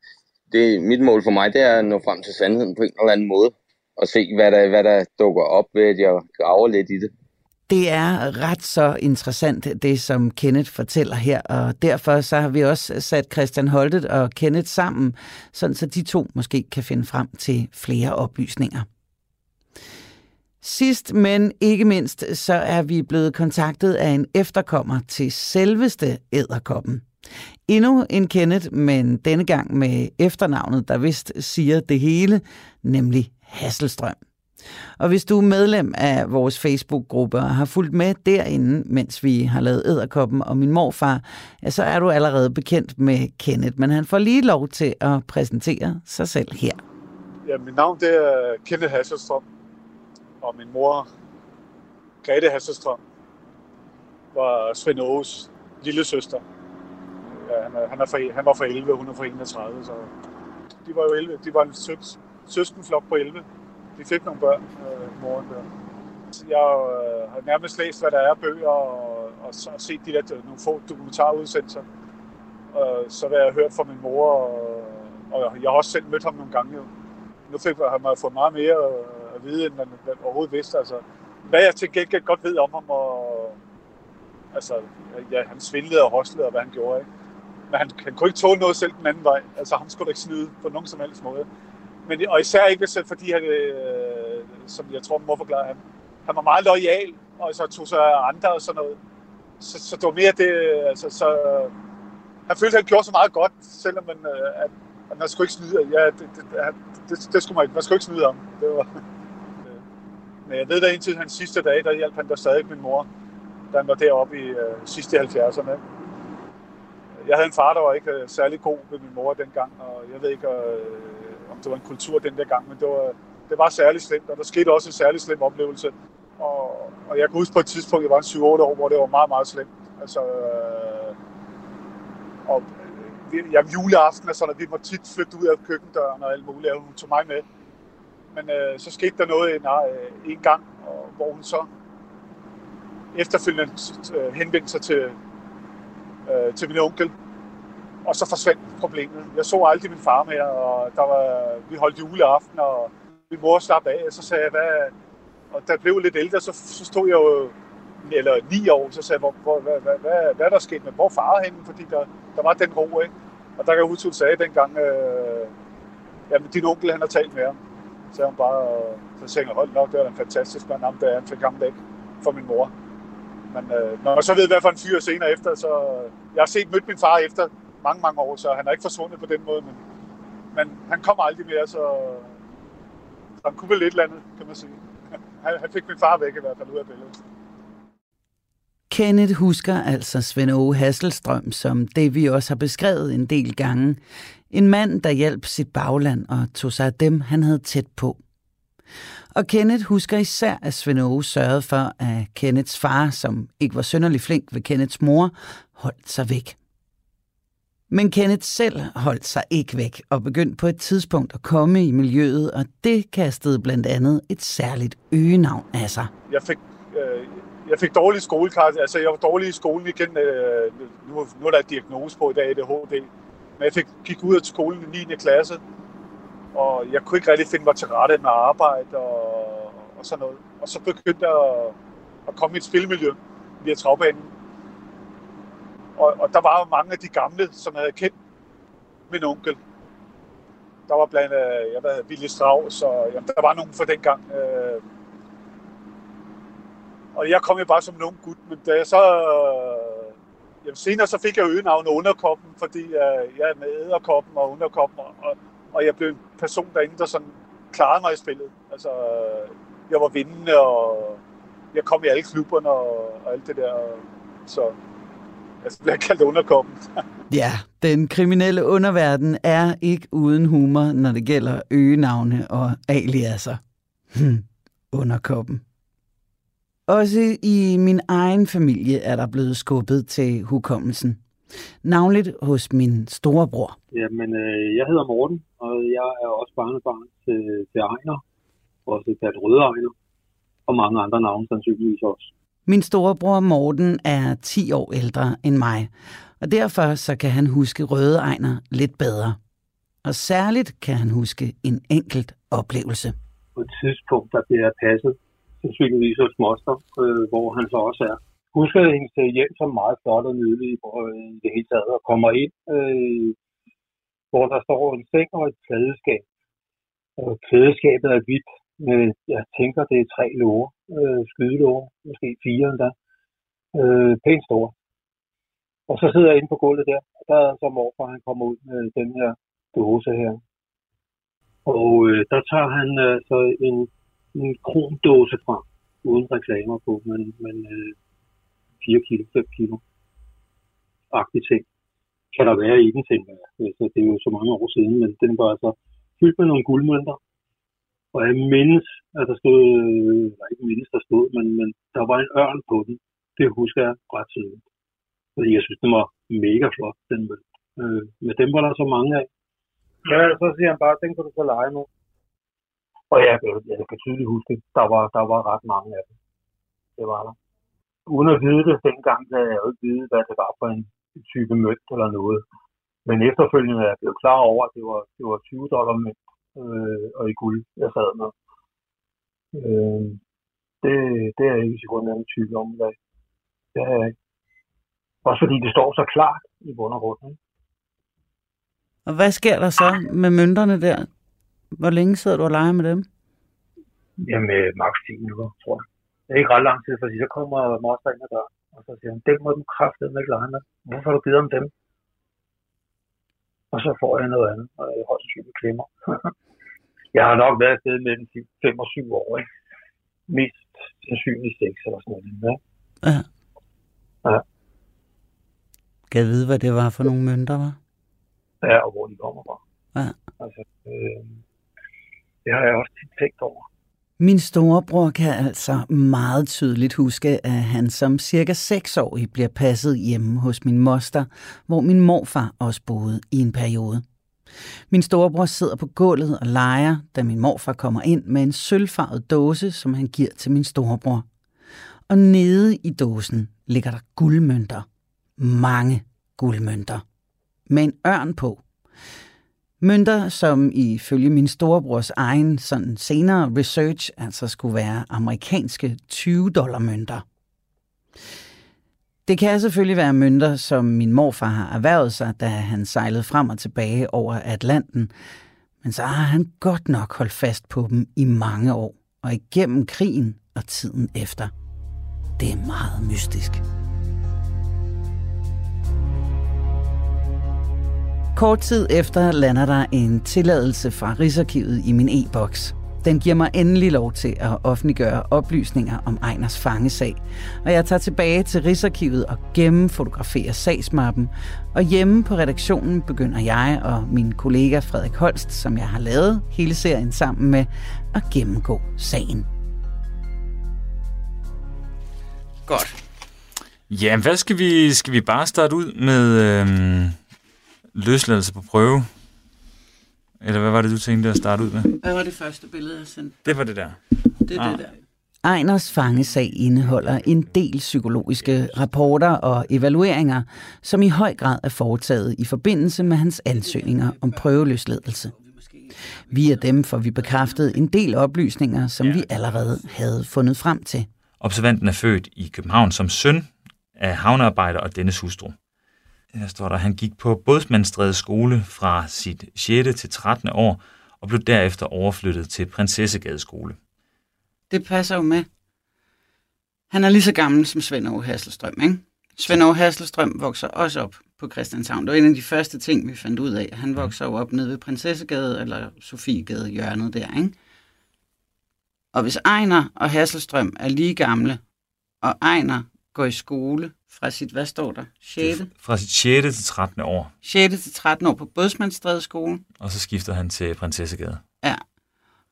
det, mit mål for mig, det er at nå frem til sandheden på en eller anden måde. Og se, hvad der, hvad der dukker op ved, at jeg graver lidt i det. Det er ret så interessant, det som Kenneth fortæller her, og derfor så har vi også sat Christian Holtet og Kenneth sammen, sådan så de to måske kan finde frem til flere oplysninger. Sidst, men ikke mindst, så er vi blevet kontaktet af en efterkommer til selveste æderkoppen. Endnu en Kenneth, men denne gang med efternavnet, der vist siger det hele, nemlig Hasselstrøm. Og hvis du er medlem af vores Facebook-gruppe og har fulgt med derinde, mens vi har lavet æderkoppen og min morfar, ja, så er du allerede bekendt med Kenneth, men han får lige lov til at præsentere sig selv her. Ja, mit navn det er Kenneth Hasselstrøm, og min mor, Grete Hasselstrøm, var Svend Aarhus lille søster. Ja, han, er, han, er for, han var for 11, hun er for 31, så de var jo 11. De var en søs, søskenflok på 11 de fik nogle børn, øh, moren der. Jeg øh, har nærmest læst, hvad der er bøger, og, og, og set de der øh, nogle få dokumentarudsendelser. Og så hvad jeg har hørt fra min mor, og, og jeg har også selv mødt ham nogle gange. Jo. Nu fik han fået meget mere øh, at vide, end man, man overhovedet vidste. Altså, hvad jeg til gengæld godt ved om ham, og altså, ja, han svindlede og hoslede, og hvad han gjorde. Ikke? Men han, han kunne ikke tåle noget selv den anden vej. Altså, han skulle da ikke snyde på nogen som helst måde. Men, og især ikke, fordi han, øh, som jeg tror, mor forklarer, han, han var meget lojal, og så tog sig af andre og sådan noget. Så, så det var mere det, altså, så, han følte, at han gjorde så meget godt, selvom man, øh, at, at man skulle ikke snyde. Ja, det, det, det, det, det skulle man ikke. Man skulle ikke snyde om. Det var, men jeg ved da indtil hans sidste dag, der hjalp han der stadig min mor, da han var deroppe i øh, sidste 70'erne. Jeg havde en far, der var ikke øh, særlig god ved min mor dengang, og jeg ved ikke, øh, det var en kultur den der gang, men det var, det var særligt slemt, og der skete også en særlig slem oplevelse. Og, og jeg kan huske på et tidspunkt, jeg var 7-8 år, hvor det var meget, meget slemt. Altså, øh, og øh, jamen, juleaften og sådan, at vi må tit flytte ud af køkkendøren og alt muligt, og hun tog mig med. Men øh, så skete der noget en, øh, en gang, og, hvor hun så efterfølgende øh, henvendte sig til, øh, til min onkel, og så forsvandt problemet. Jeg så aldrig min far mere, og der var, vi holdt juleaften, og min mor slap af, og så sagde jeg, hvad... Og da jeg blev lidt ældre, så, så stod jeg jo, eller ni år, så sagde jeg, hvor, hvor, hvad, hvad, hvad, hvad er der sket med, hvor far henne? Fordi der, der var den ro, ikke? Og der kan jeg huske, hun sagde dengang, øh, jamen din onkel, han har talt med ham. Så hun bare, øh, så sagde hold nok, det var en fantastisk mand, ham der, han fik ham væk for min mor. Men øh, når man så ved, hvad for en fyr senere efter, så øh, jeg har set mødt min far efter, mange, mange år, så han er ikke forsvundet på den måde, men, men han kommer aldrig mere, så, så han kunne vel lidt andet, kan man sige. (laughs) Han, han fik min far væk i hvert fald ud af billedet. Kenneth husker altså Svend Åge Hasselstrøm som det, vi også har beskrevet en del gange. En mand, der hjalp sit bagland og tog sig af dem, han havde tæt på. Og Kenneth husker især, at Svend Aage sørgede for, at Kenneths far, som ikke var sønderlig flink ved Kenneths mor, holdt sig væk. Men Kenneth selv holdt sig ikke væk og begyndte på et tidspunkt at komme i miljøet, og det kastede blandt andet et særligt øgenavn af sig. Jeg fik, øh, jeg fik dårlig skolekarakter, altså jeg var dårlig i skolen igen. Øh, nu, nu er der et diagnose på i dag, det HD. Men jeg fik, gik ud af skolen i 9. klasse, og jeg kunne ikke rigtig finde mig til rette med arbejde og, og sådan noget. Og så begyndte jeg at, at komme i et spilmiljø via travbanen. Og, og der var jo mange af de gamle, som havde kendt min onkel. Der var blandt andet, jeg ved, Willy Strauss, og jamen, der var nogen fra dengang. Øh, Og jeg kom jo bare som en ung gut, men da jeg så... Øh, jamen senere så fik jeg øgenavnet Underkoppen, fordi øh, jeg er med æderkoppen og Underkoppen, og, og jeg blev en person derinde, der sådan klarede mig i spillet. Altså, øh, jeg var vindende, og jeg kom i alle klubberne og, og alt det der. Så altså, blev jeg kaldt Underkoppen. (laughs) Ja, den kriminelle underverden er ikke uden humor, når det gælder øgenavne og aliaser. Hm, underkoppen. Også i min egen familie er der blevet skubbet til hukommelsen. Navnligt hos min storebror. Jamen, øh, jeg hedder Morten, og jeg er også barnebarn til, til Ejner, også kaldt Røde Ejner, og mange andre navne sandsynligvis også. Min storebror Morten er 10 år ældre end mig, og derfor så kan han huske Røde Ejner lidt bedre. Og særligt kan han huske en enkelt oplevelse. På et tidspunkt, der bliver jeg passet, sandsynligvis hos moster, øh, hvor han så også er. Husker jeg hendes øh, hjem som meget flot og nydelig øh, i det hele taget, og kommer ind, øh, hvor der står en seng og et klædeskab. Og klædeskabet er hvidt, med, jeg tænker, det er tre låger, øh, skydelåger, måske fire endda. Øh, pænt store. Og så sidder jeg inde på gulvet der, og der er så morfar, han kommer ud med den her dåse her. Og øh, der tager han øh, så en, en kromdåse frem, uden reklamer på, men, men øh, 4 kilo, 5 kilo. Agtig ting. Kan der være i den, tænker jeg. Altså, det er jo så mange år siden, men den var altså fyldt med nogle guldmønter. Og jeg mindes, at der stod, øh, eller ikke mindes, der stod, men, men der var en ørn på den. Det husker jeg ret tydeligt. Fordi jeg synes, den var mega flot, den mønt. Øh, men dem var der så mange af. Ja, så siger han bare, den kan du så lege med. Og jeg, jeg, jeg kan tydeligt huske, der var, der var ret mange af dem. Det var der. Uden at vide det dengang, så havde jeg jo ikke vide, hvad det var for en type mønt eller noget. Men efterfølgende er jeg blevet klar over, at det var, det var 20 dollar mønt øh, og i guld, jeg sad med. Øh, det, det er jeg ikke sikkert nogen tvivl om i dag. Det er jeg ikke. Også fordi det står så klart i bund og grund. Ikke? Og hvad sker der så med mønterne der? Hvor længe sidder du og leger med dem? Jamen, maks 10 minutter, tror jeg. Det er ikke ret lang tid, fordi så kommer moster ind ad døren, og så siger han, den må du kraftedeme ikke lege med. Hvorfor har du givet om dem? Og så får jeg noget andet, og jeg har syge klemmer. jeg har nok været afsted mellem 5 og 7 år, ikke? Mest sandsynligt 6 eller sådan noget. Ja. Ja. Ja. Kan jeg vide, hvad det var for nogle mønter, var? Ja, og hvor de kommer fra. Ja. Altså, øh, det har jeg også tit tænkt over. Min storebror kan altså meget tydeligt huske, at han som cirka 6-årig bliver passet hjemme hos min moster, hvor min morfar også boede i en periode. Min storebror sidder på gulvet og leger, da min morfar kommer ind med en sølvfarvet dåse, som han giver til min storebror. Og nede i dåsen ligger der guldmønter. Mange guldmønter. Med en ørn på. Mønter, som ifølge min storebrors egen sådan senere research altså skulle være amerikanske 20 dollar mønter. Det kan selvfølgelig være mønter, som min morfar har erhvervet sig, da han sejlede frem og tilbage over Atlanten. Men så har han godt nok holdt fast på dem i mange år, og igennem krigen og tiden efter. Det er meget mystisk. Kort tid efter lander der en tilladelse fra Rigsarkivet i min e-boks. Den giver mig endelig lov til at offentliggøre oplysninger om Ejners fangesag. Og jeg tager tilbage til Rigsarkivet og gennemfotograferer sagsmappen. Og hjemme på redaktionen begynder jeg og min kollega Frederik Holst, som jeg har lavet hele serien sammen med, at gennemgå sagen. Godt. Ja, hvad skal vi, skal vi bare starte ud med øhm, løsladelse på prøve? Eller hvad var det, du tænkte at starte ud med? Hvad var det første billede, jeg sendte? Det var det der. Det er ah. det der. Ejners fangesag indeholder en del psykologiske rapporter og evalueringer, som i høj grad er foretaget i forbindelse med hans ansøgninger om prøveløsladelse. Via dem får vi bekræftet en del oplysninger, som vi allerede havde fundet frem til. Observanten er født i København som søn af havnearbejder og dennes hustru. Her står der, han gik på Bådsmandstræde skole fra sit 6. til 13. år og blev derefter overflyttet til Prinsessegade skole. Det passer jo med. Han er lige så gammel som Svend Aage Hasselstrøm, ikke? Svend Aage Hasselstrøm vokser også op på Christianshavn. Det var en af de første ting, vi fandt ud af. Han vokser jo op nede ved Prinsessegade eller Sofiegade hjørnet der, ikke? Og hvis Ejner og Hasselstrøm er lige gamle, og Ejner går i skole fra sit, hvad står der, 6. Fra sit 6. til 13. år, 6. til 13 år på Bådsmandsstræde skole. og så skifter han til Prinsessegade. Ja.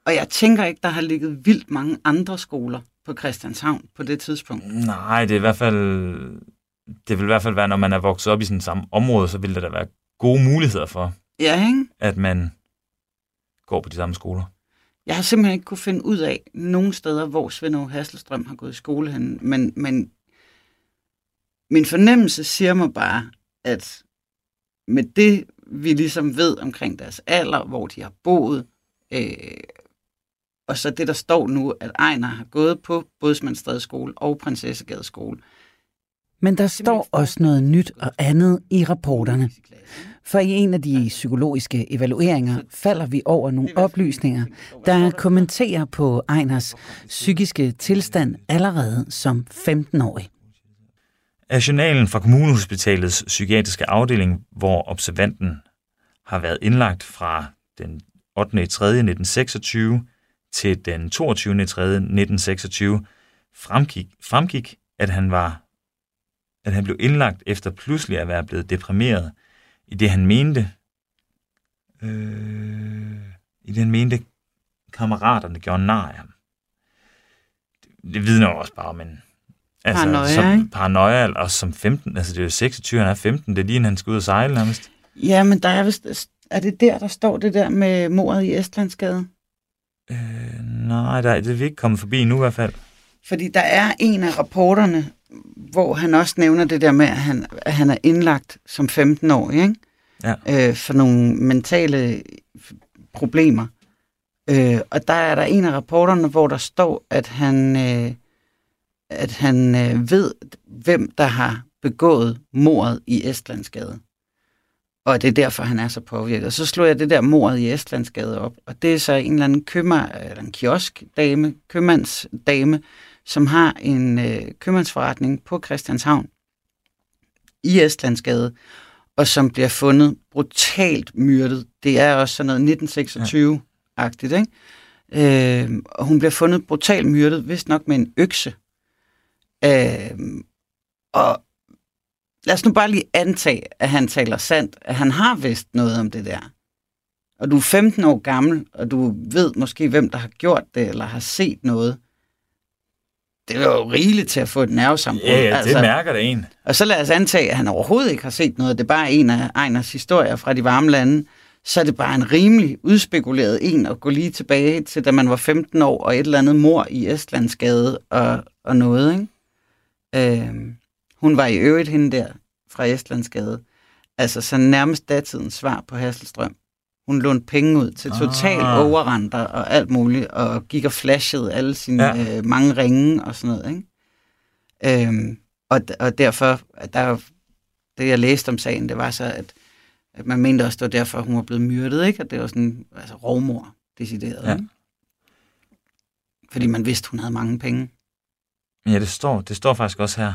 Og jeg tænker ikke, der har ligget vildt mange andre skoler på Christianshavn på det tidspunkt. Nej, det er i hvert fald... Det vil i hvert fald være, når man er vokset op i sådan samme område, så vil der da være gode muligheder for, Ja, ikke? at man går på de samme skoler. Jeg har simpelthen ikke kunne finde ud af nogen steder, hvor Svend Hasselstrøm har gået i skole henne. Men, men min fornemmelse siger mig bare, at med det, vi ligesom ved omkring deres alder, hvor de har boet, øh, og så det, der står nu, at Ejner har gået på Bådsmandsstræde skole og Prinsessegade skole. Men der står også noget nyt og andet i rapporterne. For i en af de psykologiske evalueringer falder vi over nogle oplysninger, der kommenterer på Ejners psykiske tilstand allerede som 15-årig. Af journalen fra Kommunehospitalets psykiatriske afdeling, hvor observanten har været indlagt fra den 8. 3. 1926 til den 22. 3. 1926, fremgik, fremgik at han var at han blev indlagt efter pludselig at være blevet deprimeret, i det han mente, øh, i det han mente, kammeraterne gjorde nar af ham. Det, det vidner jo også bare om en altså, Paranoia, som, ikke? paranoia, og som 15, altså det er jo 26, han er 15, det er lige, han skal ud og sejle nærmest. Ja, men der er vist, er det der, der står det der med mordet i Estlandsgade? Øh, nej, der, det er vi ikke kommet forbi nu i hvert fald. Fordi der er en af rapporterne, hvor han også nævner det der med, at han, at han er indlagt som 15-årig, ikke? Ja. Øh, for nogle mentale problemer. Øh, og der er der en af rapporterne, hvor der står, at han, øh, at han øh, ved, hvem der har begået mordet i Estlandsgade. Og det er derfor, han er så påvirket. Og så slog jeg det der mordet i Estlandsgade op. Og det er så en eller anden købmand, eller en kioskdame, købmandsdame, som har en øh, købmandsforretning på Christianshavn i Estlandsgade, og som bliver fundet brutalt myrdet. Det er også sådan noget 1926-agtigt, ikke? Øh, og hun bliver fundet brutalt myrdet, vist nok med en økse. Øh, og lad os nu bare lige antage, at han taler sandt, at han har vidst noget om det der. Og du er 15 år gammel, og du ved måske, hvem der har gjort det, eller har set noget. Det er jo rigeligt til at få et nervesambrud. Ja, ja, det mærker det en. Og så lad os antage, at han overhovedet ikke har set noget. Det er bare en af Ejners historier fra de varme lande. Så er det bare en rimelig udspekuleret en at gå lige tilbage til, da man var 15 år, og et eller andet mor i Estlandsgade og, og noget. Ikke? Øhm, hun var i øvrigt hende der fra Estlandsgade. Altså så nærmest datidens svar på Hasselstrøm. Hun lånte penge ud til total Ah. overrenter og alt muligt, og gik og flashede alle sine Ja. øh, mange ringe og sådan noget. Ikke? Øhm, og, og derfor, der, det jeg læste om sagen, det var så, at, at man mente også, det var derfor, hun var blevet myrdet, ikke? At det var sådan, altså rovmor, decideret. Ja. Ja. Ikke? Fordi man vidste, hun havde mange penge. Ja, det står, det står faktisk også her.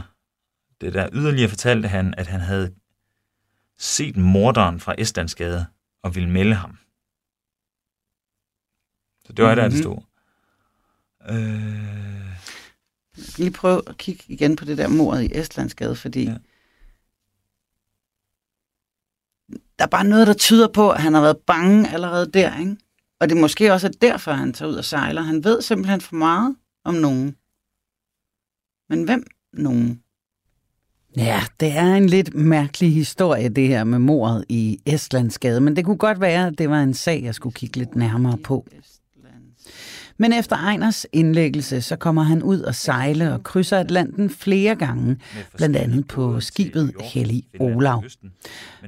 Det der yderligere fortalte han, at han havde set morderen fra Estlandsgade og ville melde ham. Så det var mm-hmm. der, det Mhm. stod. Øh, Jeg kan lige prøve at kigge igen på det der mordet i Estlandsgade, fordi Ja. der er bare noget, der tyder på, at han har været bange allerede der, ikke? Og det er måske også derfor, han tager ud og sejler. Han ved simpelthen for meget om nogen. Men hvem nogen? Ja, det er en lidt mærkelig historie, det her med mordet i Estlandsgade, men det kunne godt være, at det var en sag, jeg skulle kigge lidt nærmere på. Men efter Ejners indlæggelse, så kommer han ud og sejle og krydser Atlanten flere gange, blandt andet på skibet Hellig Olav.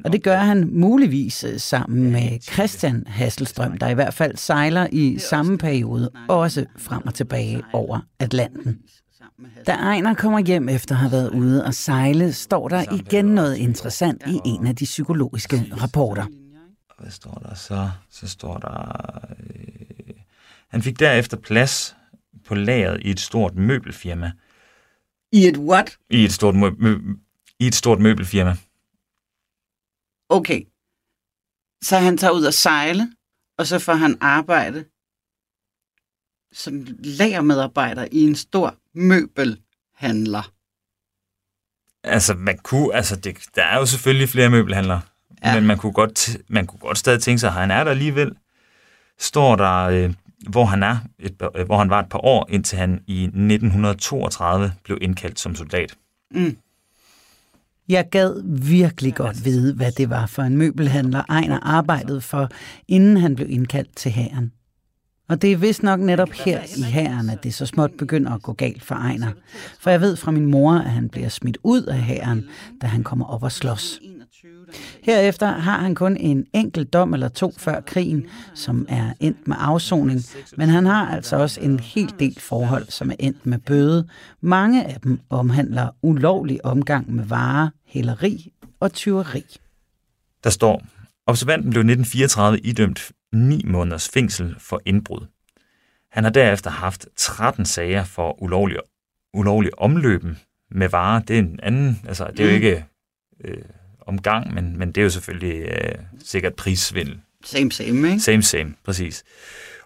Og det gør han muligvis øh, sammen med Christian Hasselstrøm, der i hvert fald sejler i samme periode, også frem og tilbage over Atlanten. Da Ejner kommer hjem efter at have været ude og sejle, står der igen noget interessant i en af de psykologiske rapporter. hvad står der så? Så står der... Øh, han fik derefter plads på lageret i et stort møbelfirma, I et what? I et stort, mø- mø- i et stort møbelfirma. Okay. Så han tager ud og sejle, og så får han arbejde som lagermedarbejder i en stor møbelhandler. Altså, man kunne, altså det, der er jo selvfølgelig flere møbelhandlere, Ja. men man kunne, godt, man kunne godt stadig tænke sig, at han er der alligevel. Står der, øh, hvor han er, et, øh, hvor han var et par år, indtil han i 1932 blev indkaldt som soldat. Mm. Jeg gad virkelig godt vide, hvad det var for en møbelhandler, Ejner arbejdede for, inden han blev indkaldt til hæren. Og det er vist nok netop her i hæren, at det så småt begynder at gå galt for Ejner. For jeg ved fra min mor, at han bliver smidt ud af hæren, da han kommer op og slås. Herefter har han kun en enkelt dom eller to før krigen, som er endt med afsoning, men han har altså også en hel del forhold, som er endt med bøde. Mange af dem omhandler ulovlig omgang med varer, hæleri og tyveri. Der står, observanten blev i 1934 idømt 9 måneders fængsel for indbrud. Han har derefter haft 13 sager for ulovlig, ulovlig omløben med varer. Det er en anden, altså det er jo Mm. ikke øh, omgang, men, men det er jo selvfølgelig øh, sikkert prissvindel. Same, same, ikke? Same, same, præcis.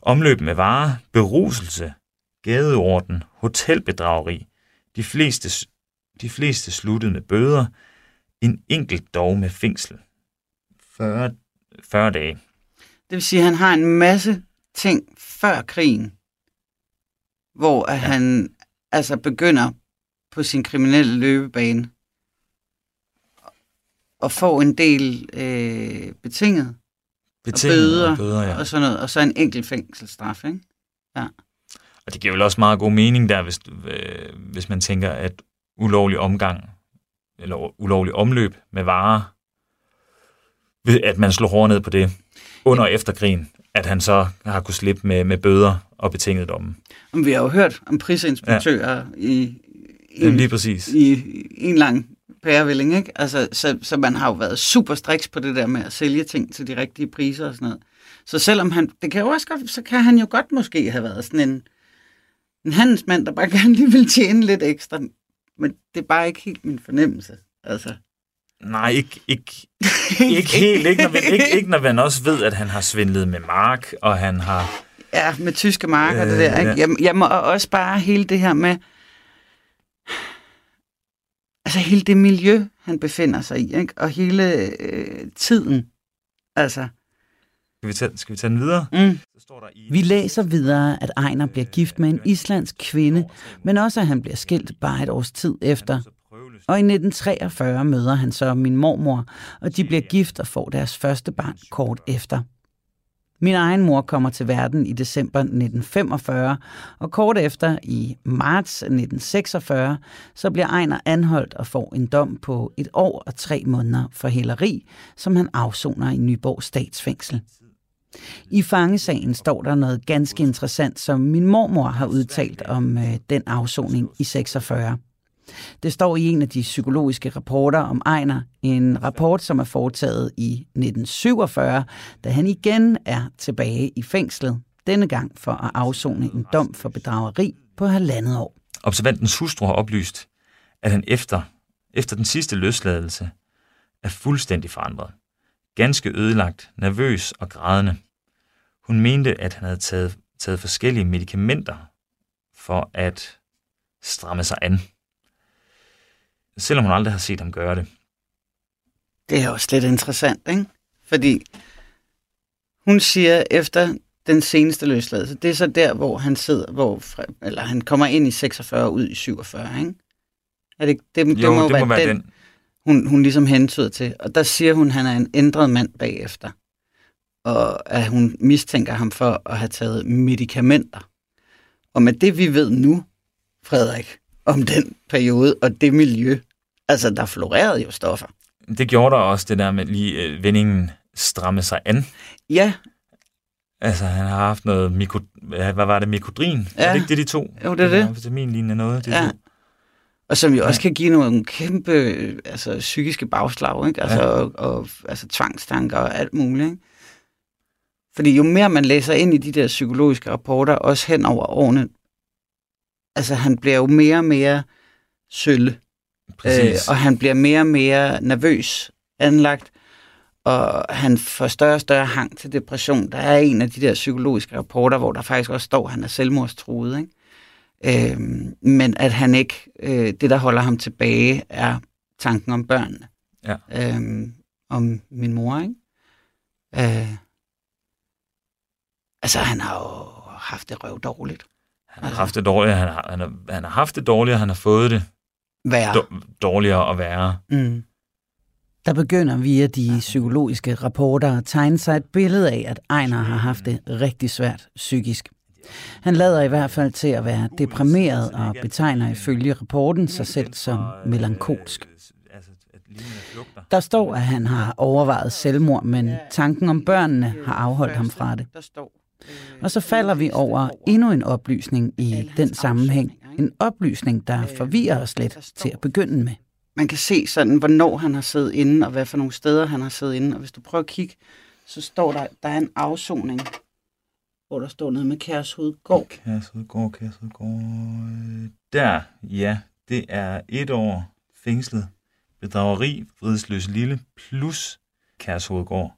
Omløb med varer, beruselse, gadeorden, hotelbedrageri, de fleste, de fleste sluttede med bøder, en enkelt dog med fængsel. 40, 40 dage. Det vil sige, at han har en masse ting før krigen, hvor ja. han altså begynder på sin kriminelle løbebane og får en del øh, betinget, Betinget og bøder, og bøder, ja. og sådan noget, og så en enkelt fængselsstraf, ikke? Ja. Og det giver vel også meget god mening der, hvis, øh, hvis man tænker, at ulovlig omgang, eller ulovlig omløb med varer, at man slår hårdt ned på det under og efter krigen, at han så har kunnet slippe med, med bøder og betinget domme. Men vi har jo hørt om prisinspektører ja. i, i, Jamen, lige præcis. i, i en lang pærevælling, ikke? Altså, så, så man har jo været super striks på det der med at sælge ting til de rigtige priser og sådan noget. Så selvom han, det kan jo også godt, så kan han jo godt måske have været sådan en, en handelsmand, der bare (laughs) gerne lige vil tjene lidt ekstra. Men det er bare ikke helt min fornemmelse. Altså. Nej, ikke, ikke, ikke helt. Ikke når, man, ikke, ikke når man også ved, at han har svindlet med mark, og han har... Ja, med tyske marker, øh, det der. Ikke? ja. Jeg, jeg må også bare hele det her med, altså hele det miljø, han befinder sig i, ikke? og hele øh, tiden. Altså. Skal vi tage, skal vi tage den videre? Mm. Vi læser videre, at Ejner bliver gift med en islandsk kvinde, men også at han bliver skilt bare et års tid efter. Og i 1943 møder han så min mormor, og de bliver gift og får deres første barn kort efter. Min egen mor kommer til verden i december 1945, og kort efter i marts 1946, så bliver Ejner anholdt og får en dom på et år og tre måneder for hæleri, som han afsoner i Nyborg statsfængsel. I fangesagen står der noget ganske interessant, som min mormor har udtalt om øh, den afsoning i 46. Det står i en af de psykologiske rapporter om Ejner, en rapport, som er foretaget i 1947, da han igen er tilbage i fængslet, denne gang for at afzone en dom for bedrageri på halvandet år. Observantens hustru har oplyst, at han efter, efter den sidste løsladelse er fuldstændig forandret. Ganske ødelagt, nervøs og grædende. Hun mente, at han havde taget, taget forskellige medicamenter for at stramme sig an. Selvom hun aldrig har set ham gøre det. Det er også lidt interessant, ikke? Fordi hun siger efter den seneste løsladelse, det er så der, hvor han sidder, hvor, eller han kommer ind i 46 og ud i 47, ikke? Er det, det, det, Jo, må, det være må være den, den. Hun, hun ligesom hentyder til. Og der siger hun, at han er en ændret mand bagefter. Og at hun mistænker ham for at have taget medicamenter. Og med det, vi ved nu, Frederik, om den periode og det miljø, altså der florerede jo stoffer. Det gjorde der også, det der med lige øh, vendingen stramme sig an. Ja, Altså, han har haft noget mikro... Hvad var det? Mikodrin? Ja. Er det ikke det, de to? Jo, det er det. Vitaminlignende noget, de Ja. to. Og som jo også kan give nogle kæmpe altså, psykiske bagslag, ikke? Altså, Ja. og, og, altså tvangstanker og alt muligt. Ikke? Fordi jo mere man læser ind i de der psykologiske rapporter, også hen over årene, altså han bliver jo mere og mere sølle. Øh, og han bliver mere og mere nervøs anlagt, og han får større og større hang til depression. Der er en af de der psykologiske rapporter, hvor der faktisk også står, at han er selvmordstruet. Ikke? Øh, men at han ikke, øh, det der holder ham tilbage, er tanken om børnene. Ja. Øh, om min mor, ikke? Øh, altså, han har jo haft det røv dårligt. Han har haft det dårligt, han har, han har, han har haft det dårligt, og han har fået det Værre. dårligere og værre. Mm. Der begynder via de psykologiske rapporter at tegne sig et billede af, at Ejner har haft det rigtig svært psykisk. Han lader i hvert fald til at være deprimeret og betegner ifølge rapporten sig selv som melankolsk. Der står, at han har overvejet selvmord, men tanken om børnene har afholdt ham fra det. Og så falder vi over endnu en oplysning i den sammenhæng. En oplysning, der forvirrer os lidt til at begynde med. Man kan se sådan, hvornår han har siddet inde, og hvad for nogle steder han har siddet inde. Og hvis du prøver at kigge, så står der, der er en afsoning, hvor der står noget med Kærshovedgård. Kærshovedgård, Kærshovedgård. Der, ja, det er et år fængslet. Bedrageri, Vridsløs Lille, plus Kærshovedgård.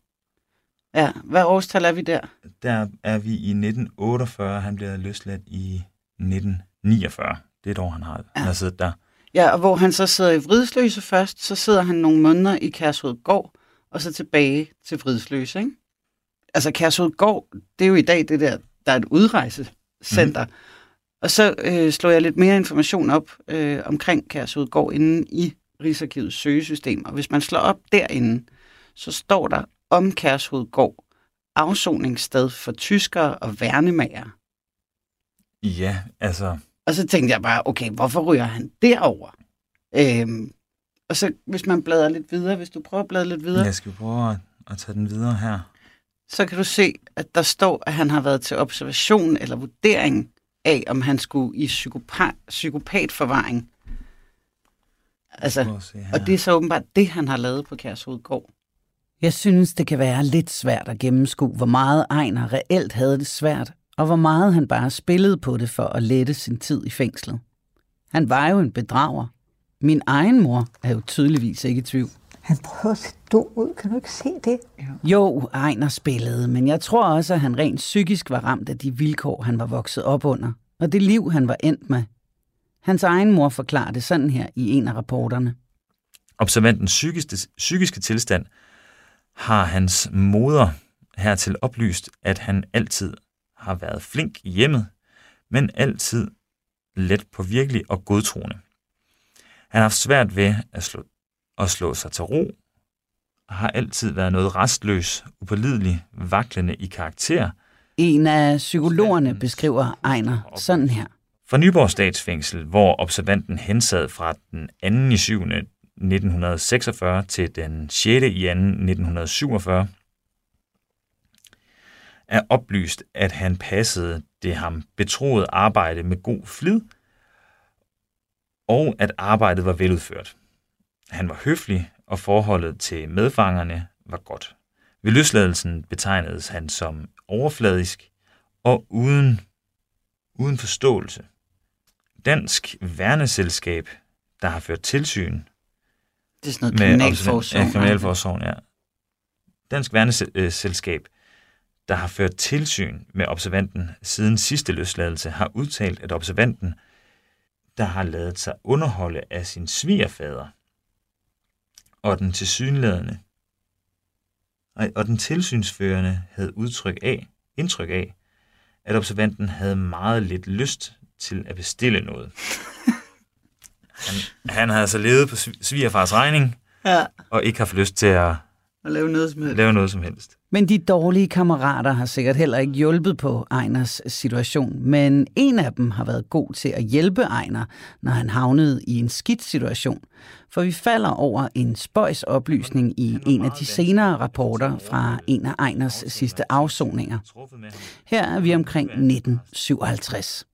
Ja, hvad årstal er vi der? Der er vi i 1948, han bliver løsladt i 1949. Det er et år, han har, ja. han har siddet der. Ja, og hvor han så sidder i Vridsløse først, så sidder han nogle måneder i Kærshovedgård, og så tilbage til Vridsløse, ikke? Altså Kærshovedgård, det er jo i dag det der, der er et udrejsecenter. Mm. Og så øh, slår jeg lidt mere information op øh, omkring Kærshovedgård inde i Rigsarkivets søgesystem. Og hvis man slår op derinde, så står der om Kærshovedgård afsoningssted for tyskere og værnemager. Ja, altså... Og så tænkte jeg bare, okay, hvorfor ryger han derover? Øhm, og så hvis man bladrer lidt videre, hvis du prøver at bladre lidt videre. Jeg skal prøve at, at tage den videre her. Så kan du se, at der står, at han har været til observation eller vurdering af, om han skulle i psykopat, psykopatforvaring. Altså, og det er så åbenbart det, han har lavet på Kærshovedgård. Jeg synes, det kan være lidt svært at gennemskue, hvor meget Ejner reelt havde det svært, og hvor meget han bare spillede på det for at lette sin tid i fængslet. Han var jo en bedrager. Min egen mor er jo tydeligvis ikke i tvivl. Han prøver at se dum ud. Kan du ikke se det? Jo, Ejner spillede, men jeg tror også, at han rent psykisk var ramt af de vilkår, han var vokset op under, og det liv, han var endt med. Hans egen mor forklarer det sådan her i en af rapporterne. Observantens psykiske, psykiske tilstand har hans moder hertil oplyst, at han altid har været flink i hjemmet, men altid let på virkelig og godtroende. Han har haft svært ved at slå, at slå sig til ro, og har altid været noget restløs, upålidelig, vaklende i karakter. En af psykologerne beskriver Ejner sådan her. Fra Nyborg Statsfængsel, hvor observanten hensad fra den 2. i 7. 1946 til den 6. i 2. 1947, er oplyst, at han passede det ham betroede arbejde med god flid, og at arbejdet var veludført. Han var høflig, og forholdet til medfangerne var godt. Ved løsladelsen betegnedes han som overfladisk og uden, uden forståelse. Dansk Værneselskab, der har ført tilsyn det er sådan noget kriminalforsorg. Ja, kriminalforsorgen, ja. Dansk Værneselskab, der har ført tilsyn med observanten siden sidste løsladelse, har udtalt, at observanten, der har lavet sig underholde af sin svigerfader, og den tilsyneladende og den tilsynsførende havde udtryk af, indtryk af, at observanten havde meget lidt lyst til at bestille noget. (laughs) Han, han havde altså levet på svigerfars regning, ja. og ikke haft lyst til at, at lave, noget som helst. lave noget som helst. Men de dårlige kammerater har sikkert heller ikke hjulpet på Ejners situation, men en af dem har været god til at hjælpe Ejner, når han havnede i en skidt situation. For vi falder over en spøjs oplysning i en af de senere rapporter fra en af Ejners sidste afsoninger. Her er vi omkring 1957.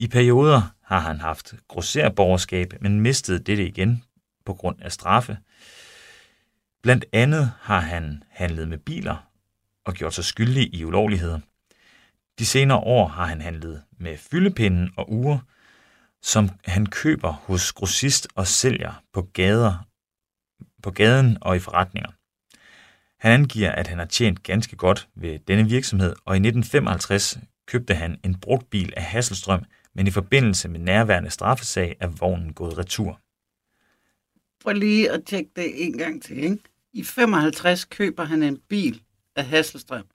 I perioder har han haft grosserborgerskab, men mistede dette igen på grund af straffe. Blandt andet har han handlet med biler og gjort sig skyldig i ulovligheder. De senere år har han handlet med fyldepinden og ure, som han køber hos grossist og sælger på gader, på gaden og i forretninger. Han angiver, at han har tjent ganske godt ved denne virksomhed, og i 1955 købte han en brugt bil af Hasselstrøm, men i forbindelse med nærværende straffesag er vognen gået retur. Prøv lige at tjekke det en gang til. Ikke? I 55 køber han en bil af Hasselstrøm.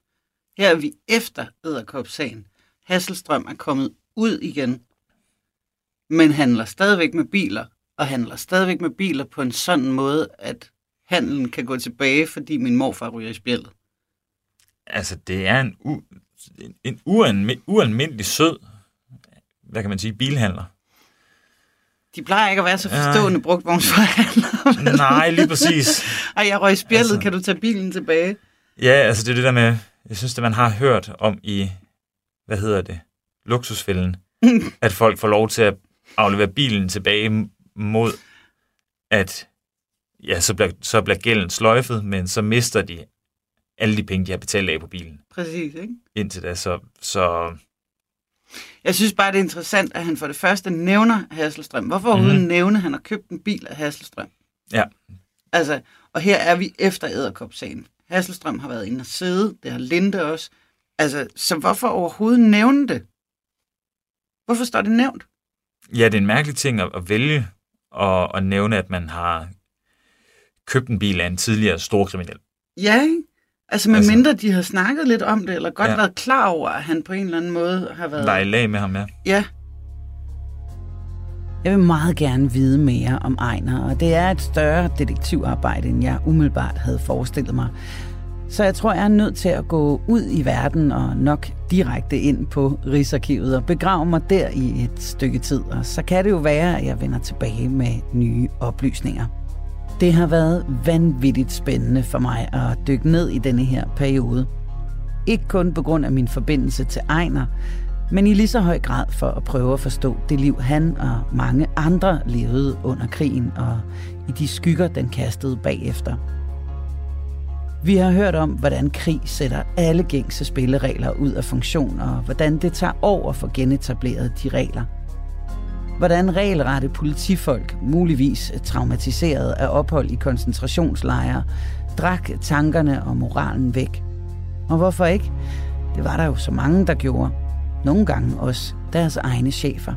Her er vi efter Æderkopsagen. Hasselstrøm er kommet ud igen, men handler stadigvæk med biler, og handler stadigvæk med biler på en sådan måde, at handlen kan gå tilbage, fordi min morfar ryger i spjældet. Altså, det er en, u, en uanme, ualmindelig sød, hvad kan man sige, bilhandler. De plejer ikke at være så forstående ja. brugtvognsforhandlere. Nej, lige præcis. (laughs) Ej, jeg røg spjældet, altså, kan du tage bilen tilbage? Ja, altså det er det der med, jeg synes, at man har hørt om i, hvad hedder det, luksusfælden, (laughs) at folk får lov til at aflevere bilen tilbage mod, at ja, så bliver, så bliver gælden sløjfet, men så mister de alle de penge, de har betalt af på bilen. Præcis, ikke? Indtil da, så, så... Jeg synes bare, det er interessant, at han for det første nævner Hasselstrøm. Hvorfor overhovedet mm. nævne, at han har købt en bil af Hasselstrøm? Ja. Altså, og her er vi efter æderkop-sagen. Hasselstrøm har været inde og sidde, det har Linde også. Altså, så hvorfor overhovedet nævne det? Hvorfor står det nævnt? Ja, det er en mærkelig ting at, at vælge og at nævne, at man har købt en bil af en tidligere stor kriminel. Ja, ikke? Altså med altså, mindre de har snakket lidt om det, eller godt ja. været klar over, at han på en eller anden måde har været... Var i lag med ham, ja. Ja. Jeg vil meget gerne vide mere om Ejner, og det er et større detektivarbejde, end jeg umiddelbart havde forestillet mig. Så jeg tror, jeg er nødt til at gå ud i verden og nok direkte ind på Rigsarkivet og begrave mig der i et stykke tid. Og så kan det jo være, at jeg vender tilbage med nye oplysninger. Det har været vanvittigt spændende for mig at dykke ned i denne her periode. Ikke kun på grund af min forbindelse til Ejner, men i lige så høj grad for at prøve at forstå det liv, han og mange andre levede under krigen og i de skygger, den kastede bagefter. Vi har hørt om, hvordan krig sætter alle gængse spilleregler ud af funktion, og hvordan det tager år at få genetableret de regler. Hvordan regelrette politifolk, muligvis traumatiseret af ophold i koncentrationslejre, drak tankerne og moralen væk. Og hvorfor ikke? Det var der jo så mange, der gjorde. Nogle gange også deres egne chefer.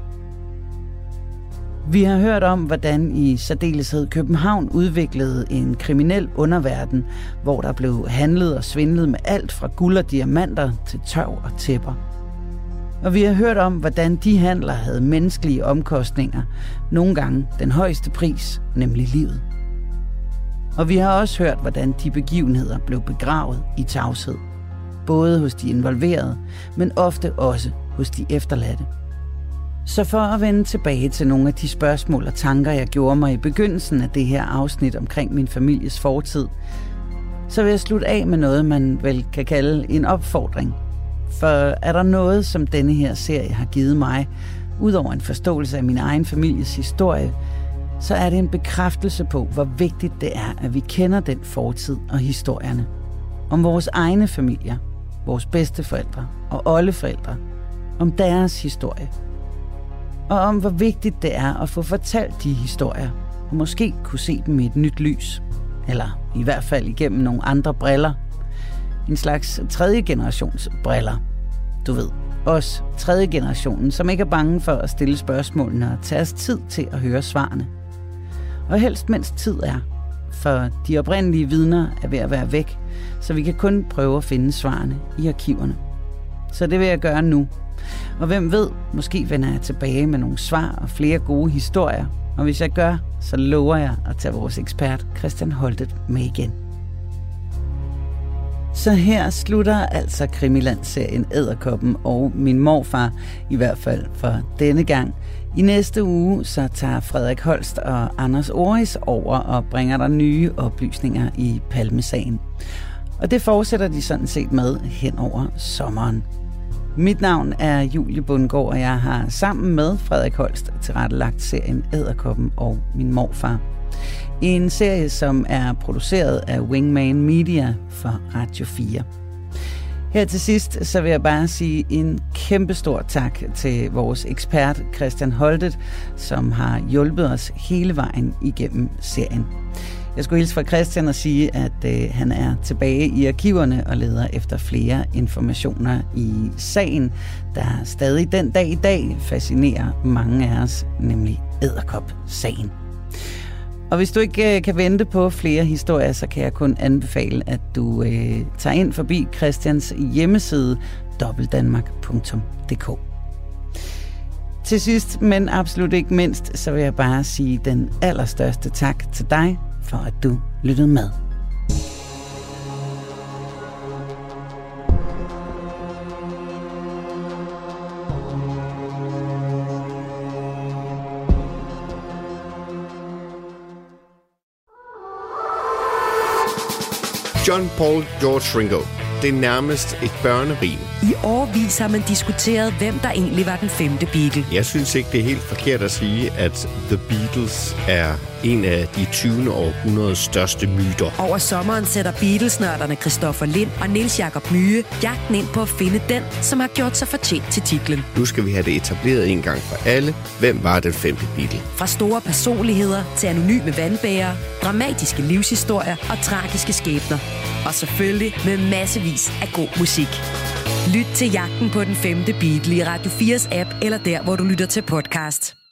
Vi har hørt om, hvordan i særdeleshed København udviklede en kriminel underverden, hvor der blev handlet og svindlet med alt fra guld og diamanter til tørv og tæpper. Og vi har hørt om, hvordan de handler havde menneskelige omkostninger, nogle gange den højeste pris, nemlig livet. Og vi har også hørt, hvordan de begivenheder blev begravet i tavshed. Både hos de involverede, men ofte også hos de efterladte. Så for at vende tilbage til nogle af de spørgsmål og tanker, jeg gjorde mig i begyndelsen af det her afsnit omkring min families fortid, så vil jeg slutte af med noget, man vel kan kalde en opfordring. For er der noget, som denne her serie har givet mig, udover en forståelse af min egen families historie, så er det en bekræftelse på, hvor vigtigt det er, at vi kender den fortid og historierne. Om vores egne familier, vores bedsteforældre og oldeforældre, om deres historie – og om hvor vigtigt det er at få fortalt de historier, og måske kunne se dem i et nyt lys, eller i hvert fald igennem nogle andre briller. En slags tredje generations briller. Du ved, os tredje generationen, som ikke er bange for at stille spørgsmålene og tage os tid til at høre svarene. Og helst mens tid er, for de oprindelige vidner er ved at være væk, så vi kan kun prøve at finde svarene i arkiverne. Så det vil jeg gøre nu, og hvem ved, måske vender jeg tilbage med nogle svar og flere gode historier. Og hvis jeg gør, så lover jeg at tage vores ekspert Christian Holtet med igen. Så her slutter altså Krimiland-serien Æderkoppen og min morfar, i hvert fald for denne gang. I næste uge så tager Frederik Holst og Anders Oris over og bringer der nye oplysninger i Palmesagen. Og det fortsætter de sådan set med hen over sommeren. Mit navn er Julie Bundgaard, og jeg har sammen med Frederik Holst tilrettelagt serien Æderkoppen og min morfar. En serie, som er produceret af Wingman Media for Radio 4. Her til sidst, så vil jeg bare sige en kæmpe stor tak til vores ekspert Christian Holtet, som har hjulpet os hele vejen igennem serien. Jeg skulle hilse fra Christian og sige, at øh, han er tilbage i arkiverne og leder efter flere informationer i sagen, der stadig den dag i dag fascinerer mange af os, nemlig Æderkop-sagen. Og hvis du ikke øh, kan vente på flere historier, så kan jeg kun anbefale, at du øh, tager ind forbi Christians hjemmeside dobbeltdanmark.dk. Til sidst, men absolut ikke mindst, så vil jeg bare sige den allerstørste tak til dig, for at du lyttede med. John Paul George Ringo. Det er nærmest et børnerim. I årvis har man diskuteret, hvem der egentlig var den femte Beatle. Jeg synes ikke, det er helt forkert at sige, at The Beatles er en af de 20. århundredes største myter. Over sommeren sætter Beatles-nørderne Christoffer Lind og Niels Jakob Myge jagten ind på at finde den, som har gjort sig fortjent til titlen. Nu skal vi have det etableret en gang for alle. Hvem var den femte Beatle? Fra store personligheder til anonyme vandbærere, dramatiske livshistorier og tragiske skæbner. Og selvfølgelig med massevis af god musik. Lyt til jagten på den femte Beatle i Radio 4's app eller der, hvor du lytter til podcast.